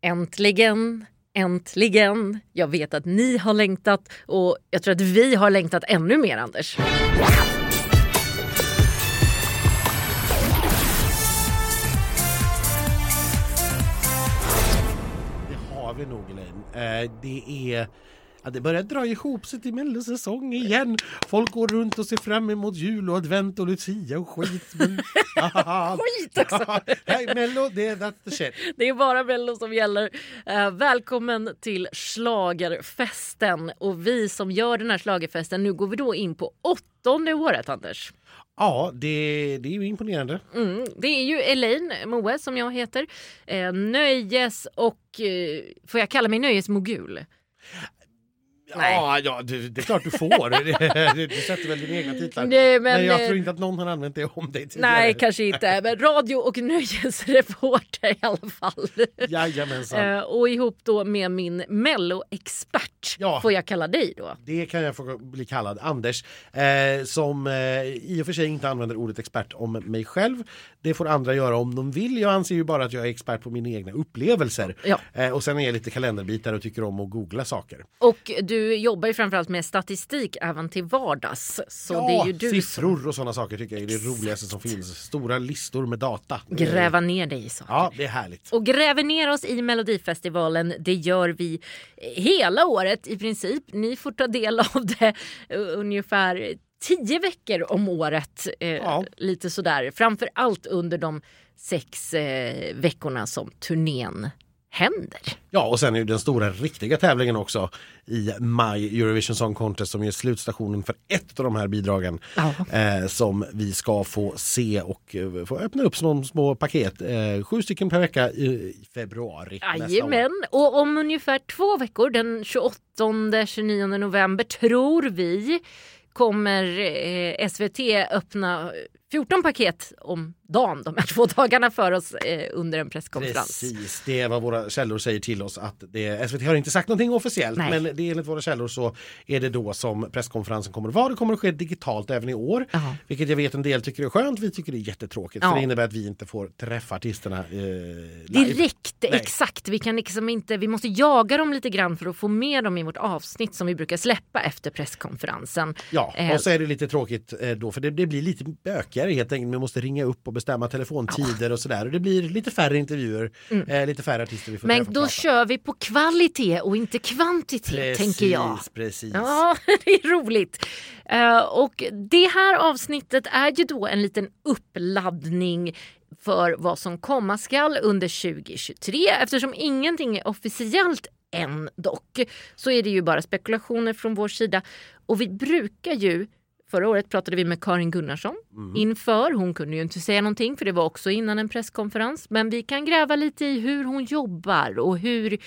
Äntligen, äntligen. Jag vet att ni har längtat och jag tror att vi har längtat ännu mer Anders. Det har vi nog Elaine. Eh, det är Ja, det börjar dra ihop sig till mellosäsong igen. Folk går runt och ser fram emot jul och advent och lucia och skit. Men, Skit också! Hej mello, det är that's the shit. Det är bara Mello som gäller. Eh, välkommen till Schlagerfesten. Och vi som gör den här schlagerfesten, nu går vi då in på åttonde året Anders. Ja, det, det är ju imponerande. Mm, det är ju Elaine Moe som jag heter. Eh, nöjes och, eh, får jag kalla mig nöjesmogul? Nej. Ja, ja det, det är klart du får. du, du sätter väl dina egna titlar. Nej, men, men jag eh, tror inte att någon har använt det om dig tidigare. Nej, kanske inte. Men radio och nöjesreporter i alla fall. Jajamensan. Eh, och ihop då med min melloexpert Ja. får jag kalla dig då. Det kan jag få bli kallad Anders, eh, som eh, i och för sig inte använder ordet expert om mig själv. Det får andra göra om de vill. Jag anser ju bara att jag är expert på mina egna upplevelser. Ja. Eh, och sen är jag lite kalenderbitare och tycker om att googla saker. Och du jobbar ju framförallt med statistik även till vardags. Så det är ju du som siffror och sådana saker tycker jag är det roligaste som finns. Stora listor med data. gräva ner dig i saker. Ja, det är härligt. Och gräver ner oss i Melodifestivalen, det gör vi hela året i princip. Ni får ta del av det eh, ungefär tio veckor om året. Eh, Ja. Lite sådär. Framför allt under de sex eh, veckorna som turnén händer. Ja, och sen är ju den stora riktiga tävlingen också i maj, Eurovision Song Contest som är slutstationen för ett av de här bidragen. Ja. Eh, som vi ska få se och eh, få öppna upp som små paket. Eh, sju stycken per vecka i, i februari. Jajamän, och om ungefär två veckor, den 28-29 november, tror vi kommer eh, SVT öppna 14 paket om dagen de här två dagarna för oss eh, under en presskonferens. Precis, det är vad våra källor säger till oss att det, SVT har inte sagt någonting officiellt Nej. men det är enligt våra källor så är det då som presskonferensen kommer att vara. Det kommer att ske digitalt även i år. Jaha. Vilket jag vet en del tycker är skönt, vi tycker det är jättetråkigt Ja. för det innebär att vi inte får träffa artisterna eh. Direkt, Nej. exakt. Vi kan liksom inte, vi måste jaga dem lite grann för att få med dem i vårt avsnitt som vi brukar släppa efter presskonferensen. Ja, Eh, och så är det lite tråkigt eh, då för det, det blir lite bökigare helt enkelt. Man måste ringa upp och bestämma telefontider och sådär. Och det blir lite färre intervjuer, eh, lite färre artister vi får Mm. Men då kör vi på kvalitet och inte kvantitet Precis, tänker jag. precis. Ja, det är roligt. Eh, och det här avsnittet är ju då en liten uppladdning för vad som komma skall under 2023. Eftersom ingenting är officiellt än dock så är det ju bara spekulationer från vår sida. Och vi brukar ju Förra året pratade vi med Karin Gunnarsson inför. Hon kunde ju inte säga någonting för det var också innan en presskonferens. Men vi kan gräva lite i hur hon jobbar och hur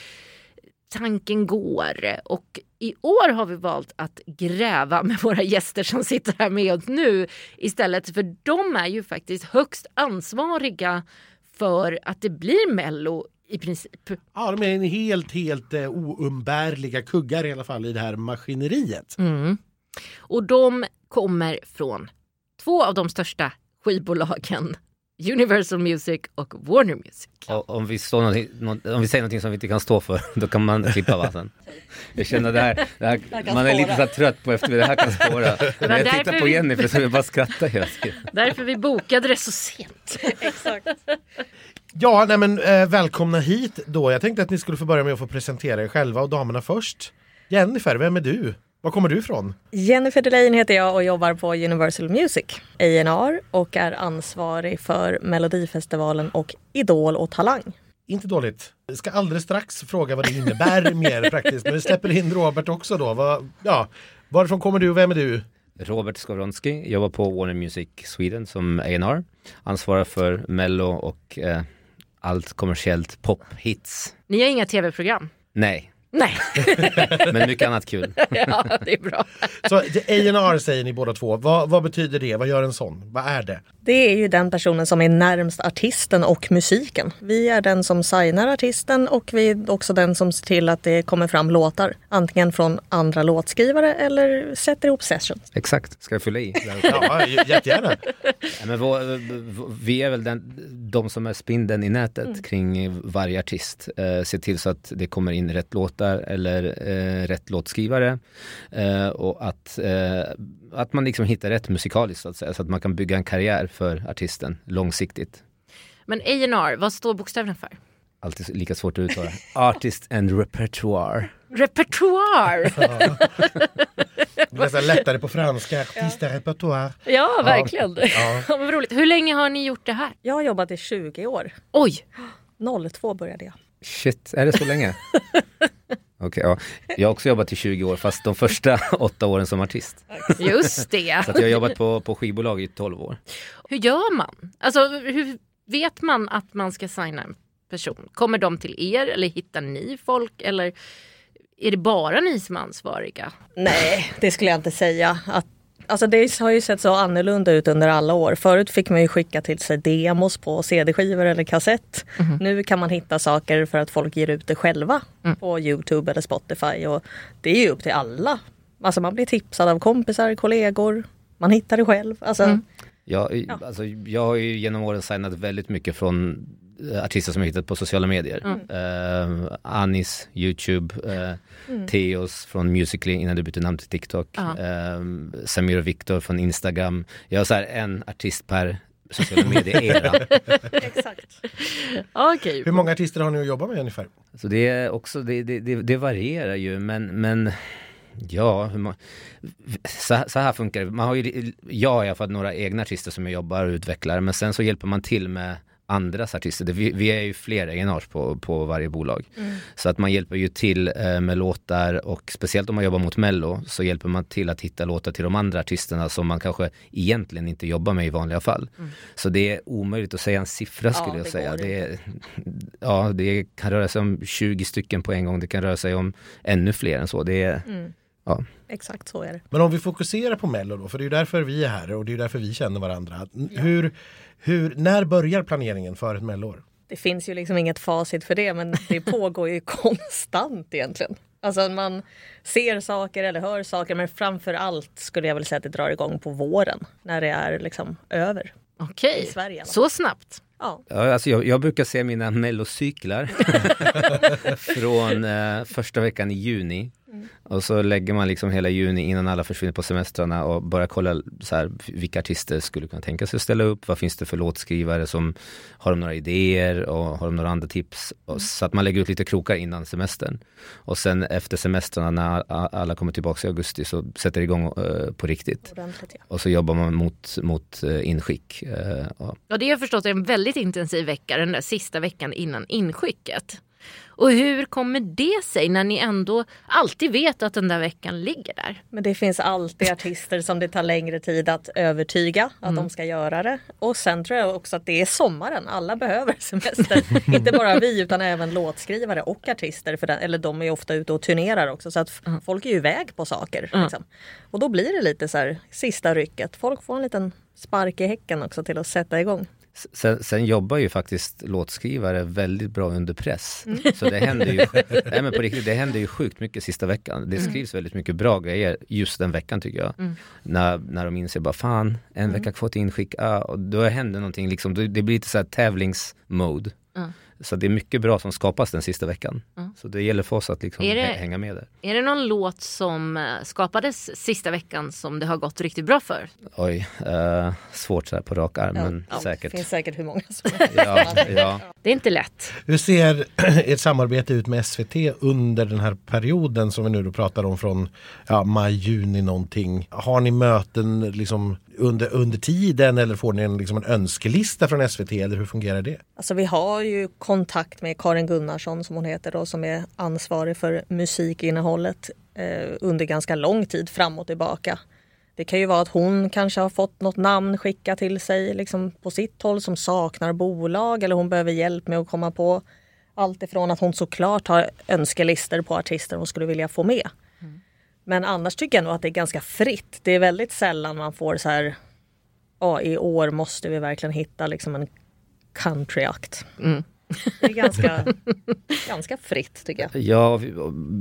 tanken går. Och i år har vi valt att gräva med våra gäster som sitter här med oss nu istället. För de är ju faktiskt högst ansvariga för att det blir Mello i princip. Ja, de är en helt, helt eh, oumbärliga kuggar i alla fall i det här maskineriet. Mm. Och de kommer från två av de största skivbolagen. Universal Music och Warner Music. Och om vi, om vi säger någonting som vi inte kan stå för, då kan man klippa va sen. Jag känner det här, det här man är lite så trött på efter det här kan spåra. När jag tittar på vi- Jennifer så vill jag bara skratta hela tiden. Därför vi bokade det så sent. Ja, nej men eh, välkomna hit då. Jag tänkte att ni skulle få börja med att få presentera er själva och damerna först. Jennifer, vem är du? Var kommer du ifrån? Jennifer Delaine heter jag och jobbar på Universal Music, A&R och är ansvarig för Melodifestivalen och Idol och Talang. Inte dåligt. Jag ska alldeles strax fråga vad det innebär mer praktiskt. Men vi släpper in Robert också då. Vad, ja, varifrån kommer du och vem är du? Robert Skowronski, jobbar på Warner Music Sweden som A&R Ansvarar för Mello och eh, allt kommersiellt pop-hits. Ni har inga tv-program? Nej, Nej, Men mycket annat kul. ja, det är bra. Så A&R säger ni båda två. Vad, vad betyder det? Vad gör en sån? Vad är det? Det är ju den personen som är närmst artisten och musiken. Vi är den som signar artisten och vi är också den som ser till att det kommer fram låtar. Antingen från andra låtskrivare eller sätter ihop sessions. Exakt, ska jag fylla i? Ja, jättegärna. Ja, men vår, vi är väl den, de som är spindeln i nätet kring varje artist. Eh, se till så att det kommer in rätt låtar eller eh, rätt låtskrivare. Eh, och att, eh, att man liksom hittar rätt musikaliskt så att säga. Så att man kan bygga en karriär för artisten långsiktigt. Men A&R, vad står bokstäverna för? Alltid lika svårt att uttala. Artist and repertoire. Repertoar! Nästan lättare på franska. Artiste repertoire. Ja, verkligen. Ja. Ja. Vad roligt. Hur länge har ni gjort det här? Jag har jobbat i 20 år. Oj! 02 började jag. Shit, är det så länge? Okej, ja. Jag har också jobbat i 20 år fast de första åtta åren som artist. Just det. Så att jag har jobbat på, på skivbolag i 12 år. Hur gör man? Alltså, hur vet man att man ska signa en person? Kommer de till er eller hittar ni folk? Eller är det bara ni som är ansvariga? Nej, det skulle jag inte säga. Att, alltså det har ju sett så annorlunda ut under alla år. Förut fick man ju skicka till sig demos på CD-skivor eller kassett. Nu kan man hitta saker för att folk ger ut det själva på Youtube eller Spotify. Och det är ju upp till alla. Alltså man blir tipsad av kompisar, kollegor. Man hittar det själv. Alltså, Jag, alltså, jag har ju genom åren signat väldigt mycket från artister som jag hittat på sociala medier. Eh, Anis, Youtube, eh, Theos från Musical.ly innan du bytte namn till TikTok. Ja. Eh, Samir och Viktor från Instagram. Jag har så här en artist per sociala medier-era. Exakt. Okej. Hur många artister har ni att jobba med ungefär? Så det är också, det, det, det, det varierar ju men, men ja, hur man, så, så här funkar det. Man har ju, jag har i alla fall några egna artister som jag jobbar och utvecklar men sen så hjälper man till med andras artister. Vi, vi är ju fler egenars på, på varje bolag. Så att man hjälper ju till eh, med låtar och speciellt om man jobbar mot mello så hjälper man till att hitta låtar till de andra artisterna som man kanske egentligen inte jobbar med i vanliga fall. Så det är omöjligt att säga en siffra skulle jag det säga. Det är, ja, det kan röra sig om 20 stycken på en gång. Det kan röra sig om ännu fler än så. Det är, ja. Exakt så är det. Men om vi fokuserar på Mello då, för det är ju därför vi är här och det är därför vi känner varandra. Hur, hur, när börjar planeringen för ett Melloår? Det finns ju liksom inget facit för det men det pågår ju konstant egentligen. Alltså man ser saker eller hör saker men framför allt skulle jag väl säga att det drar igång på våren när det är liksom över. Okej, I Sverige, så snabbt. Ja, Ja, alltså jag, jag brukar se mina mellocyklar från eh, första veckan i juni. Och så lägger man liksom hela juni innan alla försvinner på semestrarna och börjar kolla så här, vilka artister skulle kunna tänka sig att ställa upp. Vad finns det för låtskrivare som har de några idéer och har de några andra tips. Och, så att man lägger ut lite krokar innan semestern. Och sen efter semestrarna när alla kommer tillbaka i augusti så sätter det igång eh, på riktigt. ordentligt ja. Och så jobbar man mot, mot eh, inskick. Eh, ja. Ja, det är en väldigt intensiv vecka, den där sista veckan innan inskicket. Och hur kommer det sig när ni ändå alltid vet att den där veckan ligger där? Men det finns alltid artister som det tar längre tid att övertyga att de ska göra det. Och sen tror jag också att det är sommaren. Alla behöver semester. Inte bara vi utan även låtskrivare och artister. För den, eller de är ofta ute och turnerar också. Så att f- folk är ju iväg på saker. Liksom. Och då blir det lite så här sista rycket. Folk får en liten spark i häcken också till att sätta igång. Sen, sen jobbar ju faktiskt låtskrivare väldigt bra under press. Så det händer ju, nej men på riktigt, det händer ju sjukt mycket sista veckan. Det skrivs väldigt mycket bra grejer just den veckan tycker jag. När, när de inser bara fan, en vecka kvar till inskick, ah, och då händer någonting liksom, det, det blir lite så här tävlingsmode. Så det är mycket bra som skapas den sista veckan. Så det gäller för oss att liksom det- hä- hänga med där. Är det någon låt som eh, skapades sista veckan som det har gått riktigt bra för? Oj, eh, svårt så här på rak arm men Ja, säkert. Det finns säkert hur många som. Ja, ja. Det är inte lätt. Hur ser ert samarbete ut med SVT under den här perioden som vi nu då pratar om från ja, maj, juni någonting? Har ni möten liksom under, under tiden eller får ni en, liksom en önskelista från SVT eller hur fungerar det? Alltså vi har ju kontakt med Karin Gunnarsson som hon heter då som är ansvarig för musikinnehållet eh, under ganska lång tid fram och tillbaka. Det kan ju vara att hon kanske har fått något namn skickat till sig liksom på sitt håll som saknar bolag eller hon behöver hjälp med att komma på Allt ifrån att hon såklart har önskelister på artister hon skulle vilja få med. Men annars tycker jag nog att det är ganska fritt. Det är väldigt sällan man får så här, ja i år måste vi verkligen hitta liksom en countryakt. Mm. Det är ganska, ganska fritt tycker jag. Ja, vi,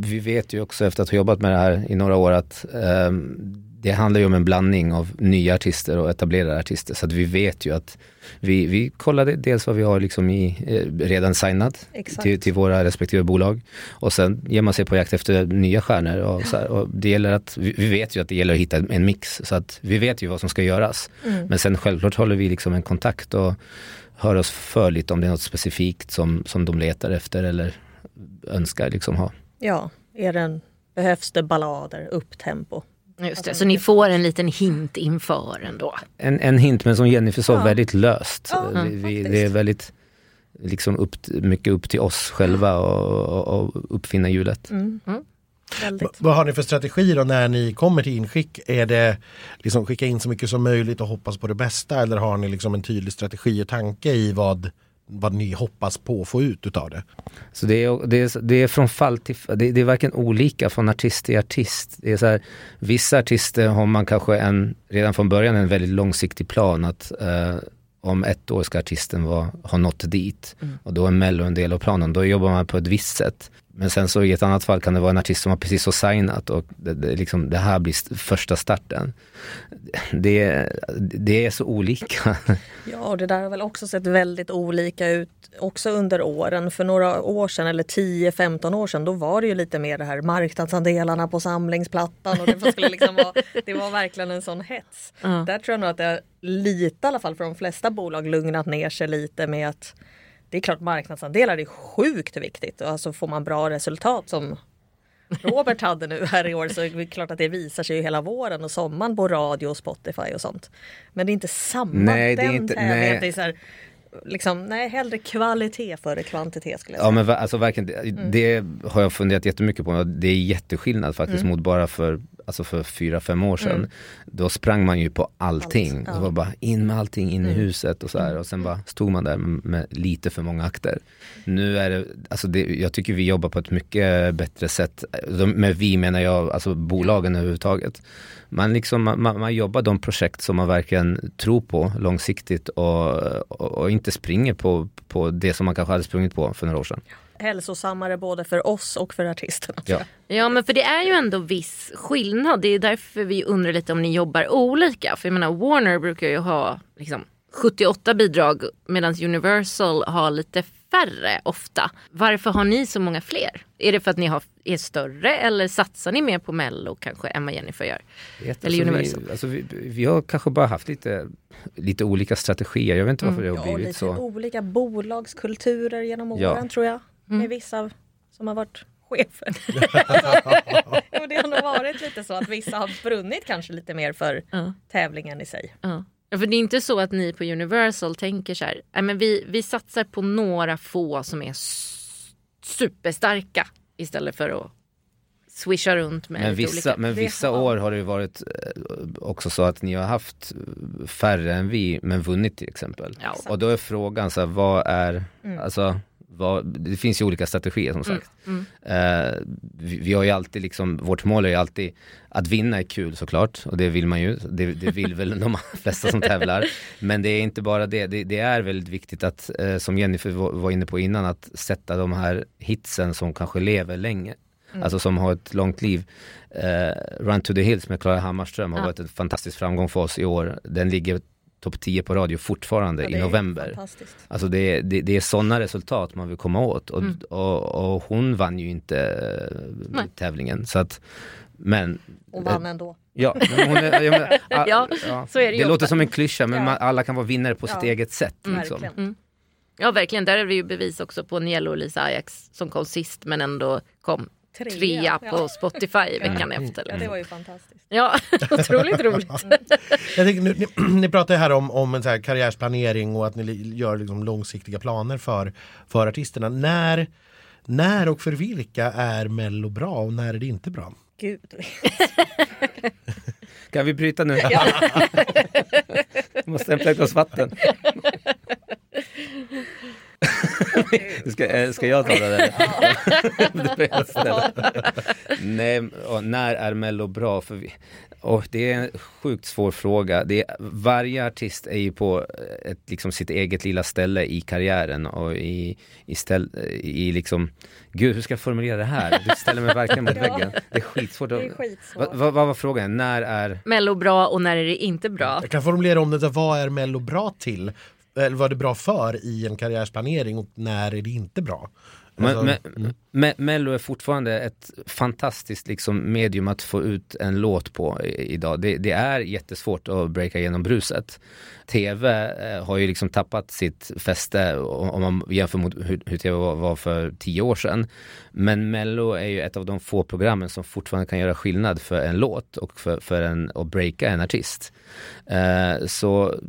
vi vet ju också efter att ha jobbat med det här i några år att ehm, det handlar ju om en blandning av nya artister och etablerade artister. Så att vi vet ju att vi, vi kollade dels vad vi har liksom i, eh, redan signat till, till våra respektive bolag. Och sen ger man sig på jakt efter nya stjärnor. Och här, och det gäller att, vi, vi vet ju att det gäller att hitta en mix. Så att vi vet ju vad som ska göras. Mm. Men sen självklart håller vi liksom en kontakt och hör oss för lite om det är något specifikt som, som de letar efter eller önskar liksom ha. Ja, är det en, behövs det ballader, upptempo? Just det, så ni får en liten hint inför ändå. En, en hint, men som Jennifer sa, Ja. väldigt löst. Ja, vi, vi, det är väldigt liksom upp, mycket upp till oss själva och, och, och uppfinna hjulet. Mm. Mm. Väldigt. Vad har ni för strategi då när ni kommer till inskick? Är det liksom skicka in så mycket som möjligt och hoppas på det bästa eller har ni liksom en tydlig strategi och tanke i vad, vad ni hoppas på att få ut utav det? Så det är, det, är, det är från fall till det, det är verkligen olika från artist till artist. Det är så här, vissa artister har man kanske en, redan från början en väldigt långsiktig plan att eh, om ett år ska artisten vara, ha nått dit och då är mello en del av planen. Då jobbar man på ett visst sätt. Men sen så i ett annat fall kan det vara en artist som har precis så signat och det, det, liksom, det här blir st- första starten. Det, det är så olika. Ja, och det där har väl också sett väldigt olika ut också under åren. För några år sedan, eller 10-15 år sedan, då var det ju lite mer det här marknadsandelarna på samlingsplattan och det skulle liksom vara, det var verkligen en sån hets. Ja. Där tror jag nog att det har lite, i alla fall för de flesta bolag, lugnat ner sig lite med att det är klart marknadsandelar är sjukt viktigt och alltså får man bra resultat som Robert hade nu här i år så är det klart att det visar sig ju hela våren och sommaren på radio och Spotify och sånt. Men det är inte samma Nej, det är inte- nej. Det är så här, liksom, nej, hellre kvalitet före kvantitet skulle jag Ja säga. men va- alltså verkligen, det, det har jag funderat jättemycket på. Det är jätteskillnad faktiskt mot bara för, alltså för fyra, fem år sedan. Då sprang man ju på allting. Allt, ja. Det var bara in med allting, in i huset och så här. Och sen bara stod man där med, lite för många akter. Nu är det, alltså det, jag tycker vi jobbar på ett mycket bättre sätt. Med vi menar jag, alltså bolagen överhuvudtaget. Man, liksom, man, man, man jobbar de projekt som man verkligen tror på långsiktigt och, och, och inte springer på, på det som man kanske hade sprungit på för några år sedan. Hälsosammare både för oss och för artisterna. Ja. Ja men för det är ju ändå viss skillnad. Det är därför vi undrar lite om ni jobbar olika. För jag menar Warner brukar ju ha liksom, 78 bidrag medan Universal har lite färre ofta. Varför har ni så många fler? Är det för att ni har, är större eller satsar ni mer på Mello kanske än vad Jennifer gör? Vet, Eller alltså, Universal. vi, alltså, vi, vi har kanske bara haft lite, lite olika strategier. Jag vet inte varför det Ja, har och blivit lite så. olika bolagskulturer genom åren Ja. tror jag. Mm. Med vissa som har varit chefer. ja, det har nog varit lite så att vissa har brunnit kanske lite mer för Ja. tävlingen i sig. Ja. Ja, för det är inte så att ni på Universal tänker så här, "Nej, men vi, vi satsar på några få som är superstarka istället för att swisha runt med Men vissa, olika. men vissa har- år har det ju varit eh, också så att ni har haft färre än vi men vunnit till exempel. Ja. Och då är frågan så här, vad är, alltså vad, det finns ju olika strategier som sagt. Mm. Eh, vi, vi har ju alltid liksom, vårt mål är ju alltid att vinna är kul såklart och det vill man ju, det, det vill väl de flesta som tävlar. Men det är inte bara det, det, det är väldigt viktigt att, eh, som Jennifer var, inne på innan, att sätta de här hitsen som kanske lever länge. Alltså som har ett långt liv. Eh, Run to the Hills med Klara Hammarström har Ja. varit en fantastisk framgång för oss i år. Den ligger topp 10 på radio fortfarande Ja, det i november. Alltså det, är- det, det är sådana resultat man vill komma åt och, Mm. och, och hon vann ju inte eh, Nej. tävlingen. Så att, men Och vann ändå. Ja, men är, jag menar, a- Ja, så är det ju det låter ofta. som en klyscha men Ja. man, alla kan vara vinnare på sitt Ja. eget sätt. Liksom. Verkligen. Ja verkligen, där är det ju bevis också på Nielo och Lisa Ajax som kom sist men ändå kom Trea, trea på ja. Spotify veckan efter. Ja, det var ju fantastiskt. Ja, otroligt roligt. Jag tänker, nu, ni, ni pratar här om, om en så här karriärsplanering och att ni gör liksom långsiktiga planer för, för artisterna. När, när och för vilka är Mello bra och när är det inte bra? Gud. Kan vi bryta nu? Måste hämta ett glas vatten. Ska, eh, ska jag ta det där? Nej, och när är Mello bra? För vi, och det är en sjukt svår fråga. Det är, varje artist är ju på ett, liksom sitt eget lilla ställe i karriären och i, i, ställ, i liksom, gud hur ska jag formulera det här? Du ställer mig verkligen mot väggen. Det är skitsvårt. Det är skitsvårt. Vad va, vad var frågan? När är Mello bra och när är det inte bra? Jag kan formulera om det, vad är Mello bra till? Eller vad är det bra för i en karriärsplanering och när är det inte bra? Alltså, Men, me, Mello är fortfarande ett fantastiskt liksom, medium att få ut en låt på idag. Det, det, är jättesvårt att breaka igenom bruset. TV eh, har ju liksom tappat sitt fäste om man jämför mot hur, hur TV var, var, för tio år sedan. Men Mello är ju ett av de få programmen som fortfarande kan göra skillnad för en låt och för, för en, att breaka en artist. Eh, så,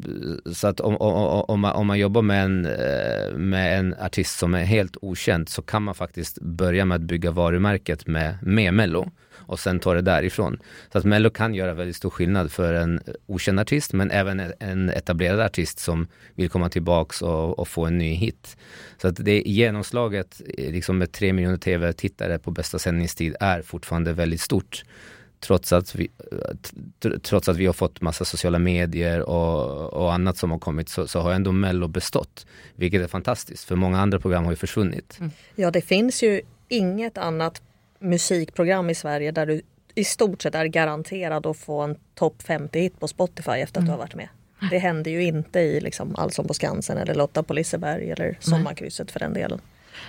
så att om, om, om, man, om man jobbar med en, eh, med en artist som är helt okänd så kan man faktiskt börja med att bygga varumärket med, med Mello och sen ta det därifrån. Så att Mello kan göra väldigt stor skillnad för en okänd artist men även en etablerad artist som vill komma tillbaks och, och få en ny hit. Så att det genomslaget eh, liksom med tre miljoner tv-tittare på bästa sändningstid är fortfarande väldigt stort trots att vi, trots att vi har fått massa sociala medier och, och annat som har kommit så, så, har ändå Mello bestått. Vilket är fantastiskt för många andra program har ju försvunnit. Mm. Ja det finns ju inget annat musikprogram i Sverige där du i stort sett är garanterad att få en topp 50-hit på Spotify efter att mm. du har varit med. Det händer ju inte i liksom Allsång på Skansen eller Lotta på Liseberg eller Sommarkrysset för den delen.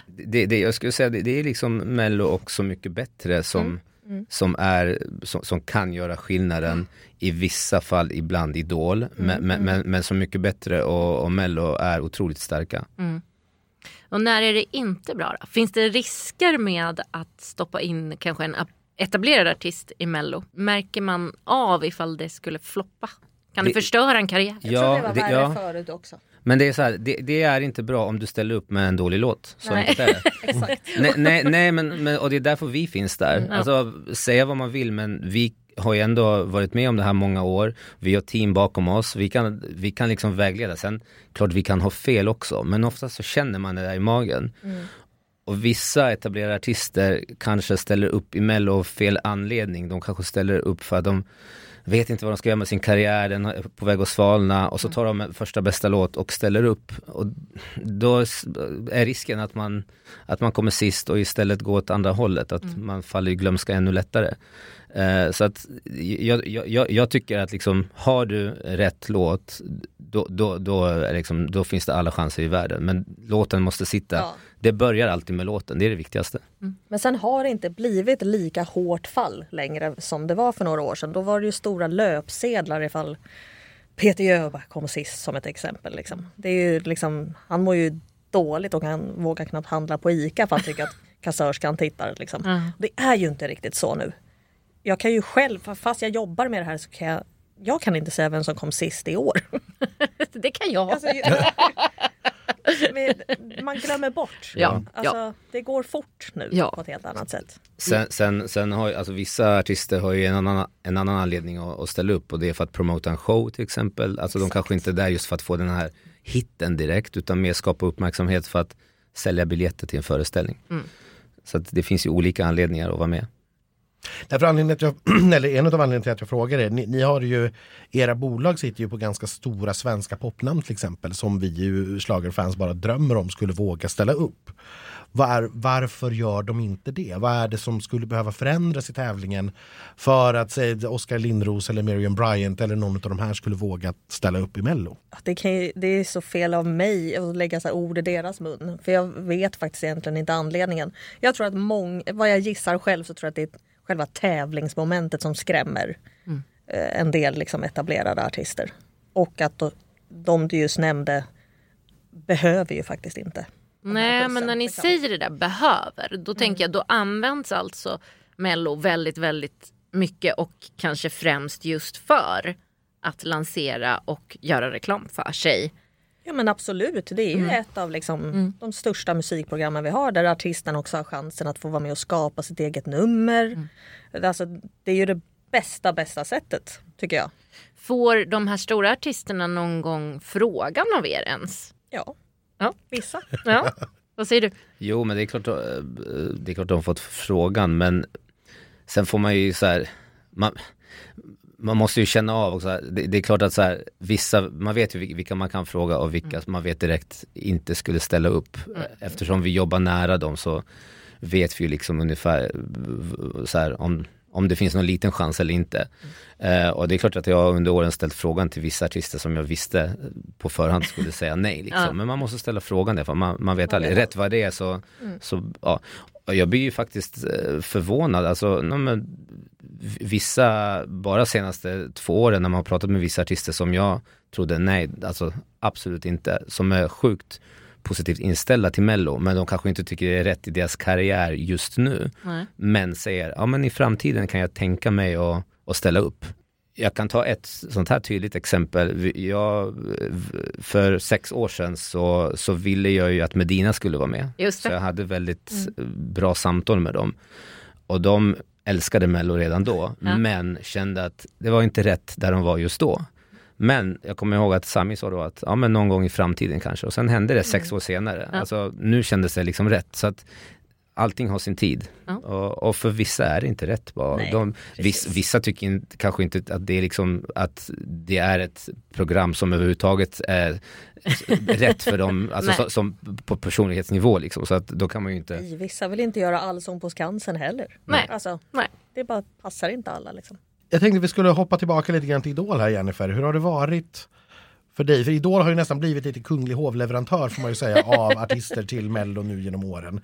Det, det, jag skulle säga det, det är liksom Mello och Så mycket bättre som mm. Mm. Som, är, som, som, kan göra skillnaden i vissa fall ibland Idol mm. men, men, men, men Så mycket bättre och, och Mello är otroligt starka. Mm. Och när är det inte bra då? Finns det risker med att stoppa in kanske en etablerad artist i Mello? Märker man av ifall det skulle floppa? Kan det, det förstöra en karriär? Jag tror det var värre ja. förut också. Men det är så här, det, det, är inte bra om du ställer upp med en dålig låt. Så nej. Är det. nej, nej, nej men, men, och det är därför vi finns där. Mm. Alltså säga vad man vill men vi har ju ändå varit med om det här många år. Vi har team bakom oss. Vi kan, vi kan liksom vägleda. Sen klart vi kan ha fel också men ofta så känner man det där i magen. Mm. Och vissa etablerade artister kanske ställer upp i mello av fel anledning. De kanske ställer upp för att de vet inte vad de ska göra med sin karriär, den är på väg att svalna och så tar de första bästa låt och ställer upp. Och då är risken att man, att man kommer sist och istället går åt andra hållet, att mm. man faller i glömska ännu lättare. Eh, så att jag, jag, jag, tycker att liksom, har du rätt låt, då, då, då, liksom, då finns det alla chanser i världen. Men låten måste sitta. Ja. Det börjar alltid med låten, det är det viktigaste. Mm. Men sen har det inte blivit lika hårt fall längre som det var för några år sedan. Då var det ju stora löpsedlar ifall Peter Jöback kom sist som ett exempel. Liksom. Det är ju liksom, han mår ju dåligt och han vågar knappt handla på ICA för han tycker att kassörskan tittar. Liksom. Mm. Det är ju inte riktigt så nu jag kan ju själv, fast jag jobbar med det här så kan jag jag kan inte säga vem som kom sist i år. det kan jag. Alltså, man glömmer bort. Ja. Alltså, ja. Det går fort nu ja. på ett helt annat sätt. Sen, sen, sen har alltså, vissa artister har ju en annan, en annan anledning att, att ställa upp och det är för att promota en show till exempel. Alltså de kanske inte är där just för att få den här hitten direkt utan mer skapa uppmärksamhet för att sälja biljetter till en föreställning. Mm. Så det finns ju olika anledningar att vara med. Därför anledningen att jag, eller en av anledningarna till att jag frågar er, ni, ni, har ju, era bolag sitter ju på ganska stora svenska popnamn till exempel som vi ju slagerfans bara drömmer om skulle våga ställa upp. Var, varför gör de inte det? Vad är det som skulle behöva förändras i tävlingen för att säg, Oskar Lindros eller Miriam Bryant eller någon av de här skulle våga ställa upp i Mello? Det, kan, det är så fel av mig att lägga så ord i deras mun. För jag vet faktiskt egentligen inte anledningen. Jag tror att många, vad jag gissar själv så tror jag att det är själva tävlingsmomentet som skrämmer mm. Eh, en del liksom etablerade artister. Och att de du just nämnde behöver ju faktiskt inte. Nej men när ni liksom. säger det där behöver då mm. tänker jag då används alltså Mello väldigt väldigt mycket och kanske främst just för att lansera och göra reklam för sig. Ja men absolut, det är ju mm. ett av liksom mm. de största musikprogrammen vi har där artisten också har chansen att få vara med och skapa sitt eget nummer. Mm. Alltså, det är ju det bästa, bästa sättet tycker jag. Får de här stora artisterna någon gång frågan av er ens? Ja, ja. vissa. Ja. Vad säger du? Jo, men det är klart, eh, det är klart de har fått frågan, men sen får man ju så här, man, man måste ju känna av också, det, det är klart att så här, vissa, man vet ju vilka man kan fråga och vilka mm. man vet direkt inte skulle ställa upp. Mm. Eftersom vi jobbar nära dem så vet vi ju liksom ungefär så här, om om det finns någon liten chans eller inte. Mm. Eh, och det är klart att jag under åren ställt frågan till vissa artister som jag visste på förhand skulle säga nej. Liksom. Men man måste ställa frågan därför man, man vet aldrig. Rätt vad det är så, mm. så ja. Jag blir ju faktiskt eh, förvånad, alltså no, vissa, bara senaste två åren när man har pratat med vissa artister som jag trodde nej, alltså absolut inte, som är sjukt positivt inställda till Mello men de kanske inte tycker det är rätt i deras karriär just nu. Nej. Men säger, ja men i framtiden kan jag tänka mig att, att ställa upp. Jag kan ta ett sånt här tydligt exempel. Jag, för sex år sedan så, så ville jag ju att Medina skulle vara med. Så jag hade väldigt mm. bra samtal med dem. Och de älskade Mello redan då, ja. men kände att det var inte rätt där de var just då. Men jag kommer ihåg att Sami sa då att ja, men någon gång i framtiden kanske och sen hände det sex mm. år senare. Ja. Alltså, nu kändes det liksom rätt. Så att allting har sin tid. Ja. Och, och, för vissa är det inte rätt. Bara. Nej, De, viss, vissa tycker in, kanske inte att det är liksom att det är ett program som överhuvudtaget är rätt för dem, alltså så, som på personlighetsnivå liksom. Så att då kan man ju inte... Vissa vill inte göra Allsång på Skansen heller. Nej. Alltså, Nej. Det bara passar inte alla liksom. Jag tänkte vi skulle hoppa tillbaka lite grann till Idol här Jennifer. Hur har det varit för dig? För Idol har ju nästan blivit lite kunglig hovleverantör får man ju säga av artister till Mello nu genom åren.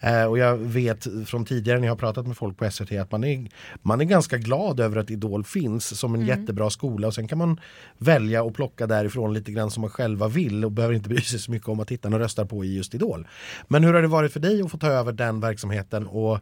Eh, och jag vet från tidigare när jag har pratat med folk på SVT att man är, man är ganska glad över att Idol finns som en mm. jättebra skola och sen kan man välja och plocka därifrån lite grann som man själva vill och behöver inte bry sig så mycket om att tittarna röstar på i just Idol. Men hur har det varit för dig att få ta över den verksamheten och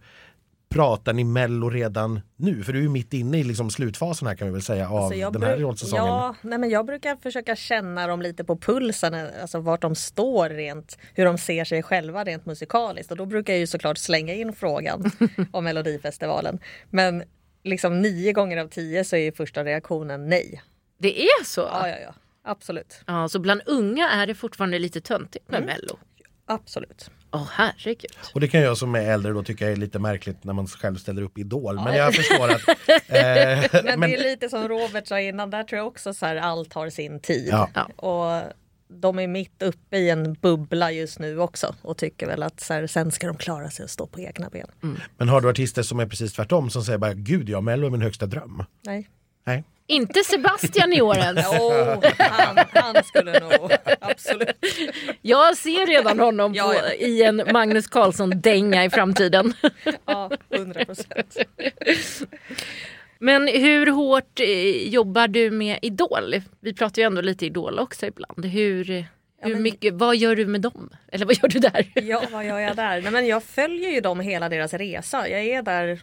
pratar ni Mello redan nu? För du är ju mitt inne i liksom slutfasen här kan vi väl säga av alltså den här rollsäsongen. Ja, nej men jag brukar försöka känna dem lite på pulsen, alltså vart de står rent, hur de ser sig själva rent musikaliskt och då brukar jag ju såklart slänga in frågan om Melodifestivalen. Men liksom nio gånger av tio så är första reaktionen nej. Det är så? Ja, ja, ja. Absolut. Ja, så bland unga är det fortfarande lite töntigt med mm. Mello? Absolut. Åh oh, herregud. Och det kan jag som är äldre då tycka är lite märkligt när man själv ställer upp Idol. Men jag förstår att... Eh, men, men det är lite som Robert sa innan, där tror jag också så här allt har sin tid. Ja. Och de är mitt uppe i en bubbla just nu också och tycker väl att så här, sen ska de klara sig och stå på egna ben. Mm. Men har du artister som är precis tvärtom som säger bara gud ja, Mello är min högsta dröm? Nej. Nej. Inte Sebastian i år ens. oh, han, han, skulle nog, absolut. Jag ser redan honom på, ja, ja. i en Magnus Carlsson-dänga i framtiden. ja, hundra procent. Men hur hårt eh, jobbar du med Idol? Vi pratar ju ändå lite Idol också ibland. Hur, hur mycket, vad gör du med dem? Eller vad gör du där? Ja, vad gör jag där? Nej, men jag följer ju dem hela deras resa. Jag är där,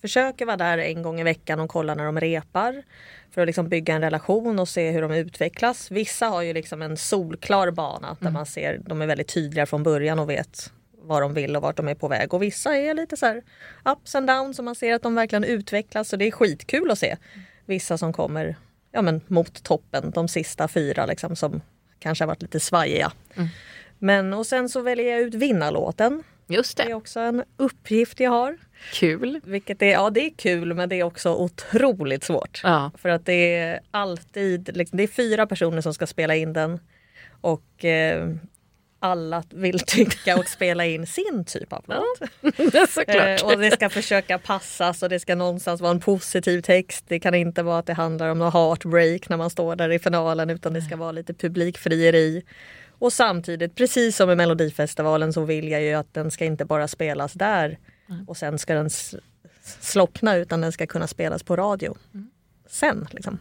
försöker vara där en gång i veckan och kolla när de repar för att liksom bygga en relation och se hur de utvecklas. Vissa har ju liksom en solklar bana där mm. man ser, de är väldigt tydliga från början och vet vad de vill och vart de är på väg. Och vissa är lite så här ups and downs och man ser att de verkligen utvecklas och det är skitkul att se. Vissa som kommer ja, men, mot toppen, de sista fyra liksom, som kanske har varit lite svajiga. Mm. Men och sen så väljer jag ut vinnarlåten. Just det. det är också en uppgift jag har. Kul. Vilket är, ja det är kul men det är också otroligt svårt. Ja. För att det är alltid, liksom, det är fyra personer som ska spela in den. Och eh, alla vill tycka och spela in sin typ av låt. Ja, eh, och det ska försöka passas och det ska någonstans vara en positiv text. Det kan inte vara att det handlar om något heartbreak när man står där i finalen utan det ska vara lite publikfrieri. Och samtidigt, precis som i Melodifestivalen så vill jag ju att den ska inte bara spelas där mm. och sen ska den slockna utan den ska kunna spelas på radio mm. sen. Liksom.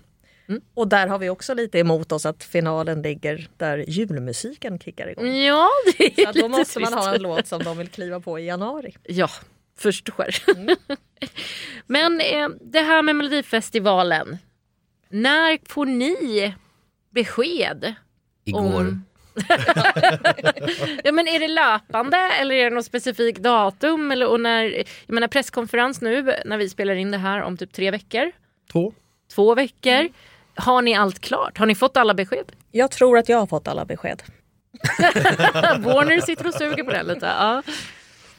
Mm. Och där har vi också lite emot oss att finalen ligger där julmusiken kickar igång. Ja, det är Så då måste man ha en låt som de vill kliva på i januari. Ja, förstår. Mm. Men eh, det här med Melodifestivalen. När får ni besked? Igår. Om ja, men är det löpande eller är det något specifikt datum? Eller, och när, jag menar presskonferens nu när vi spelar in det här om typ tre veckor. Två. Två veckor. Har ni allt klart? Har ni fått alla besked? Jag tror att jag har fått alla besked. Warner sitter och suger på det lite. Ja.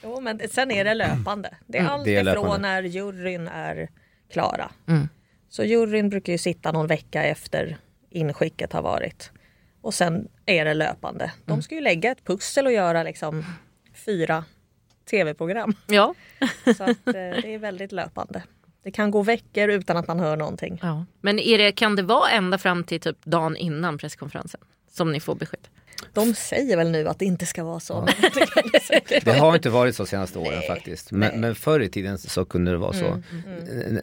Jo, men sen är det löpande. Det är Mm, allt ifrån när juryn är klara. Mm. Så juryn brukar ju sitta någon vecka efter inskicket har varit. Och sen är det löpande. Mm. De ska ju lägga ett pussel och göra liksom fyra tv-program. Ja. Så att, eh, det är väldigt löpande. Det kan gå veckor utan att man hör någonting. ja. Men är det, kan det vara ända fram till typ dagen innan presskonferensen som ni får besked? De säger väl nu att det inte ska vara så. men det har inte varit så senaste åren Nej, faktiskt. Men, nej. Mm, men förr i tiden så kunde det vara så.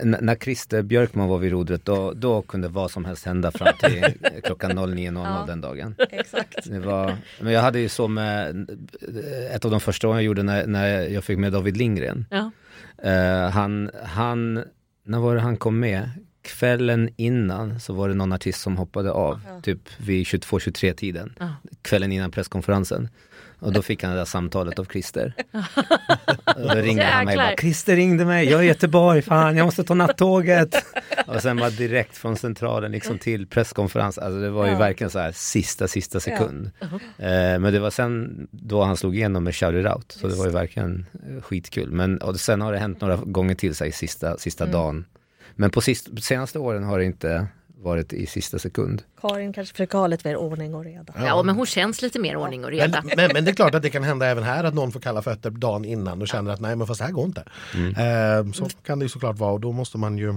N- när Christer Björkman var vid rodret då, då kunde vad som helst hända fram till klockan 09.00 Ja. den dagen. Exakt. Det var, men jag hade ju så med ett av de första åren jag gjorde när, när jag fick med David Lindgren. Ja. Eh, han, han, när var det han kom med? Kvällen innan så var det någon artist som hoppade av, Ja. typ vid 22-23 tiden. Ja. Kvällen innan presskonferensen. Och då fick han det där samtalet av Christer. Och då ringde han mig och bara. Christer ringde mig, jag är i Göteborg, fan jag måste ta nattåget. och sen var direkt från centralen liksom till presskonferens, alltså det var ju Ja. verkligen så här sista, sista sekund. Eh, men det var sen då han slog igenom med Shout It Out, så det var ju verkligen eh, skitkul. Men och sen har det hänt några gånger till sig sista, sista Mm. dagen. Men på sist, senaste åren har det inte varit i sista sekund. Karin kanske försöker ha lite mer ordning och reda. Ja, men hon känns lite mer ordning och reda. Men, men, men det är klart att det kan hända även här att någon får kalla fötter dagen innan och känner att nej men fast det här går inte. Eh, så kan det ju såklart vara och då måste man ju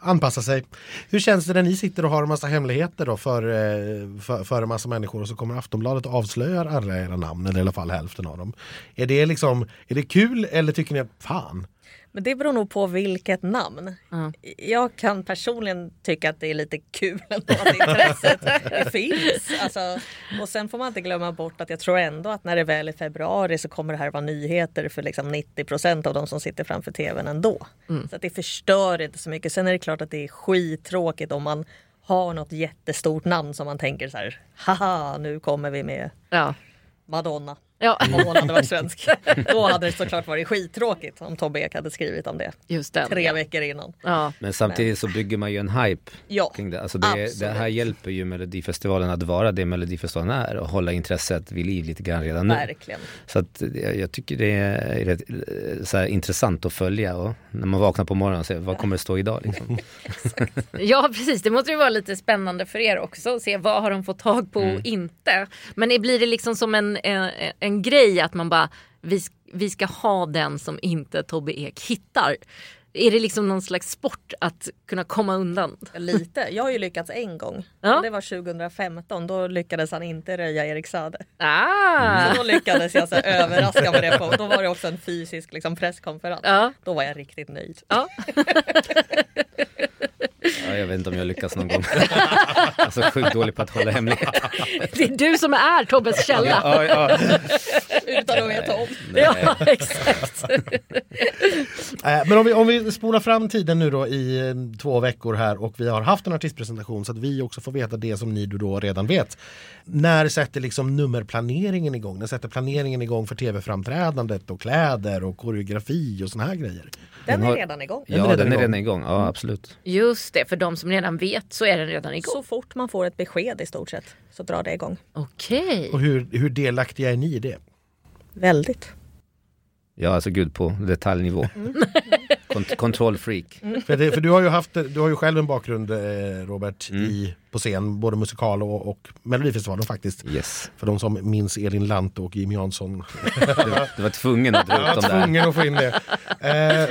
anpassa sig. Hur känns det när ni sitter och har en massa hemligheter då för, eh, för, för en massa människor och så kommer Aftonbladet och avslöjar alla era namn eller i alla fall hälften av dem. Är det liksom, är det kul eller tycker ni att fan? Men det beror nog på vilket namn. Ja. Jag kan personligen tycka att det är lite kul ändå att intresset finns. Alltså, och sen får man inte glömma bort att jag tror ändå att när det väl är februari så kommer det här vara nyheter för liksom 90 procent av de som sitter framför tvn ändå. Så att det förstör inte så mycket. Sen är det klart att det är skittråkigt om man har något jättestort namn som man tänker så här, haha nu kommer vi med Ja. Madonna. Ja, Om hon hade varit svensk. Då hade det såklart varit skittråkigt om Tobbe Ek hade skrivit om det just det. tre veckor innan. Ja. Men samtidigt så bygger man ju en hype Ja, kring det. Alltså det, det här hjälper ju Melodifestivalen att vara det Melodifestivalen är och hålla intresset vid liv lite grann redan nu. verkligen. Så att jag, jag tycker det är rätt, eh, så här, intressant att följa och när man vaknar på morgonen och ser vad kommer det stå idag liksom. ja precis, det måste ju vara lite spännande för er också att se vad har de fått tag på och inte. Men blir det liksom som en, en, en grej att man bara vi, vi ska ha den som inte Tobbe Ek hittar. Är det liksom någon slags sport att kunna komma undan? Lite. Jag har ju lyckats en gång. Ja. Det var 2015. Då lyckades han inte röja Erik Saade. Ah! Så då lyckades jag så överraska med det. På. Då var det också en fysisk liksom, presskonferens. Ja. Då var jag riktigt nöjd. Ja. Ja, jag vet inte om jag lyckas någon gång. alltså sjukt dålig på att hålla hemlighet. Det är du som är Tobbes källa. Ja, ja. Utan att veta om. Ja, exakt. Eh, men om vi, om vi spolar fram tiden nu då i eh, två veckor här och vi har haft en artistpresentation så att vi också får veta det som ni då redan vet. När sätter liksom nummerplaneringen igång? När sätter planeringen igång för tv-framträdandet och kläder och koreografi och såna här grejer? Den är redan igång. Den är ja redan den är igång. redan igång. Ja, absolut. Just det, för de som redan vet så är den redan igång. Så fort man får ett besked i stort sett så drar det igång. Okej. Och hur, hur delaktiga är ni i det? Väldigt. Ja, alltså gud på detaljnivå. Kont- kontrollfreak. För, det, för du har ju haft, du har ju själv en bakgrund eh, Robert Mm. i, på scen, både musikal och, och Melodifestivalen faktiskt. Yes. För de som minns Elin Lante och Jimmy Jansson. Du, du var tvungen att dra ut dem där. tvungen att få in det. Eh,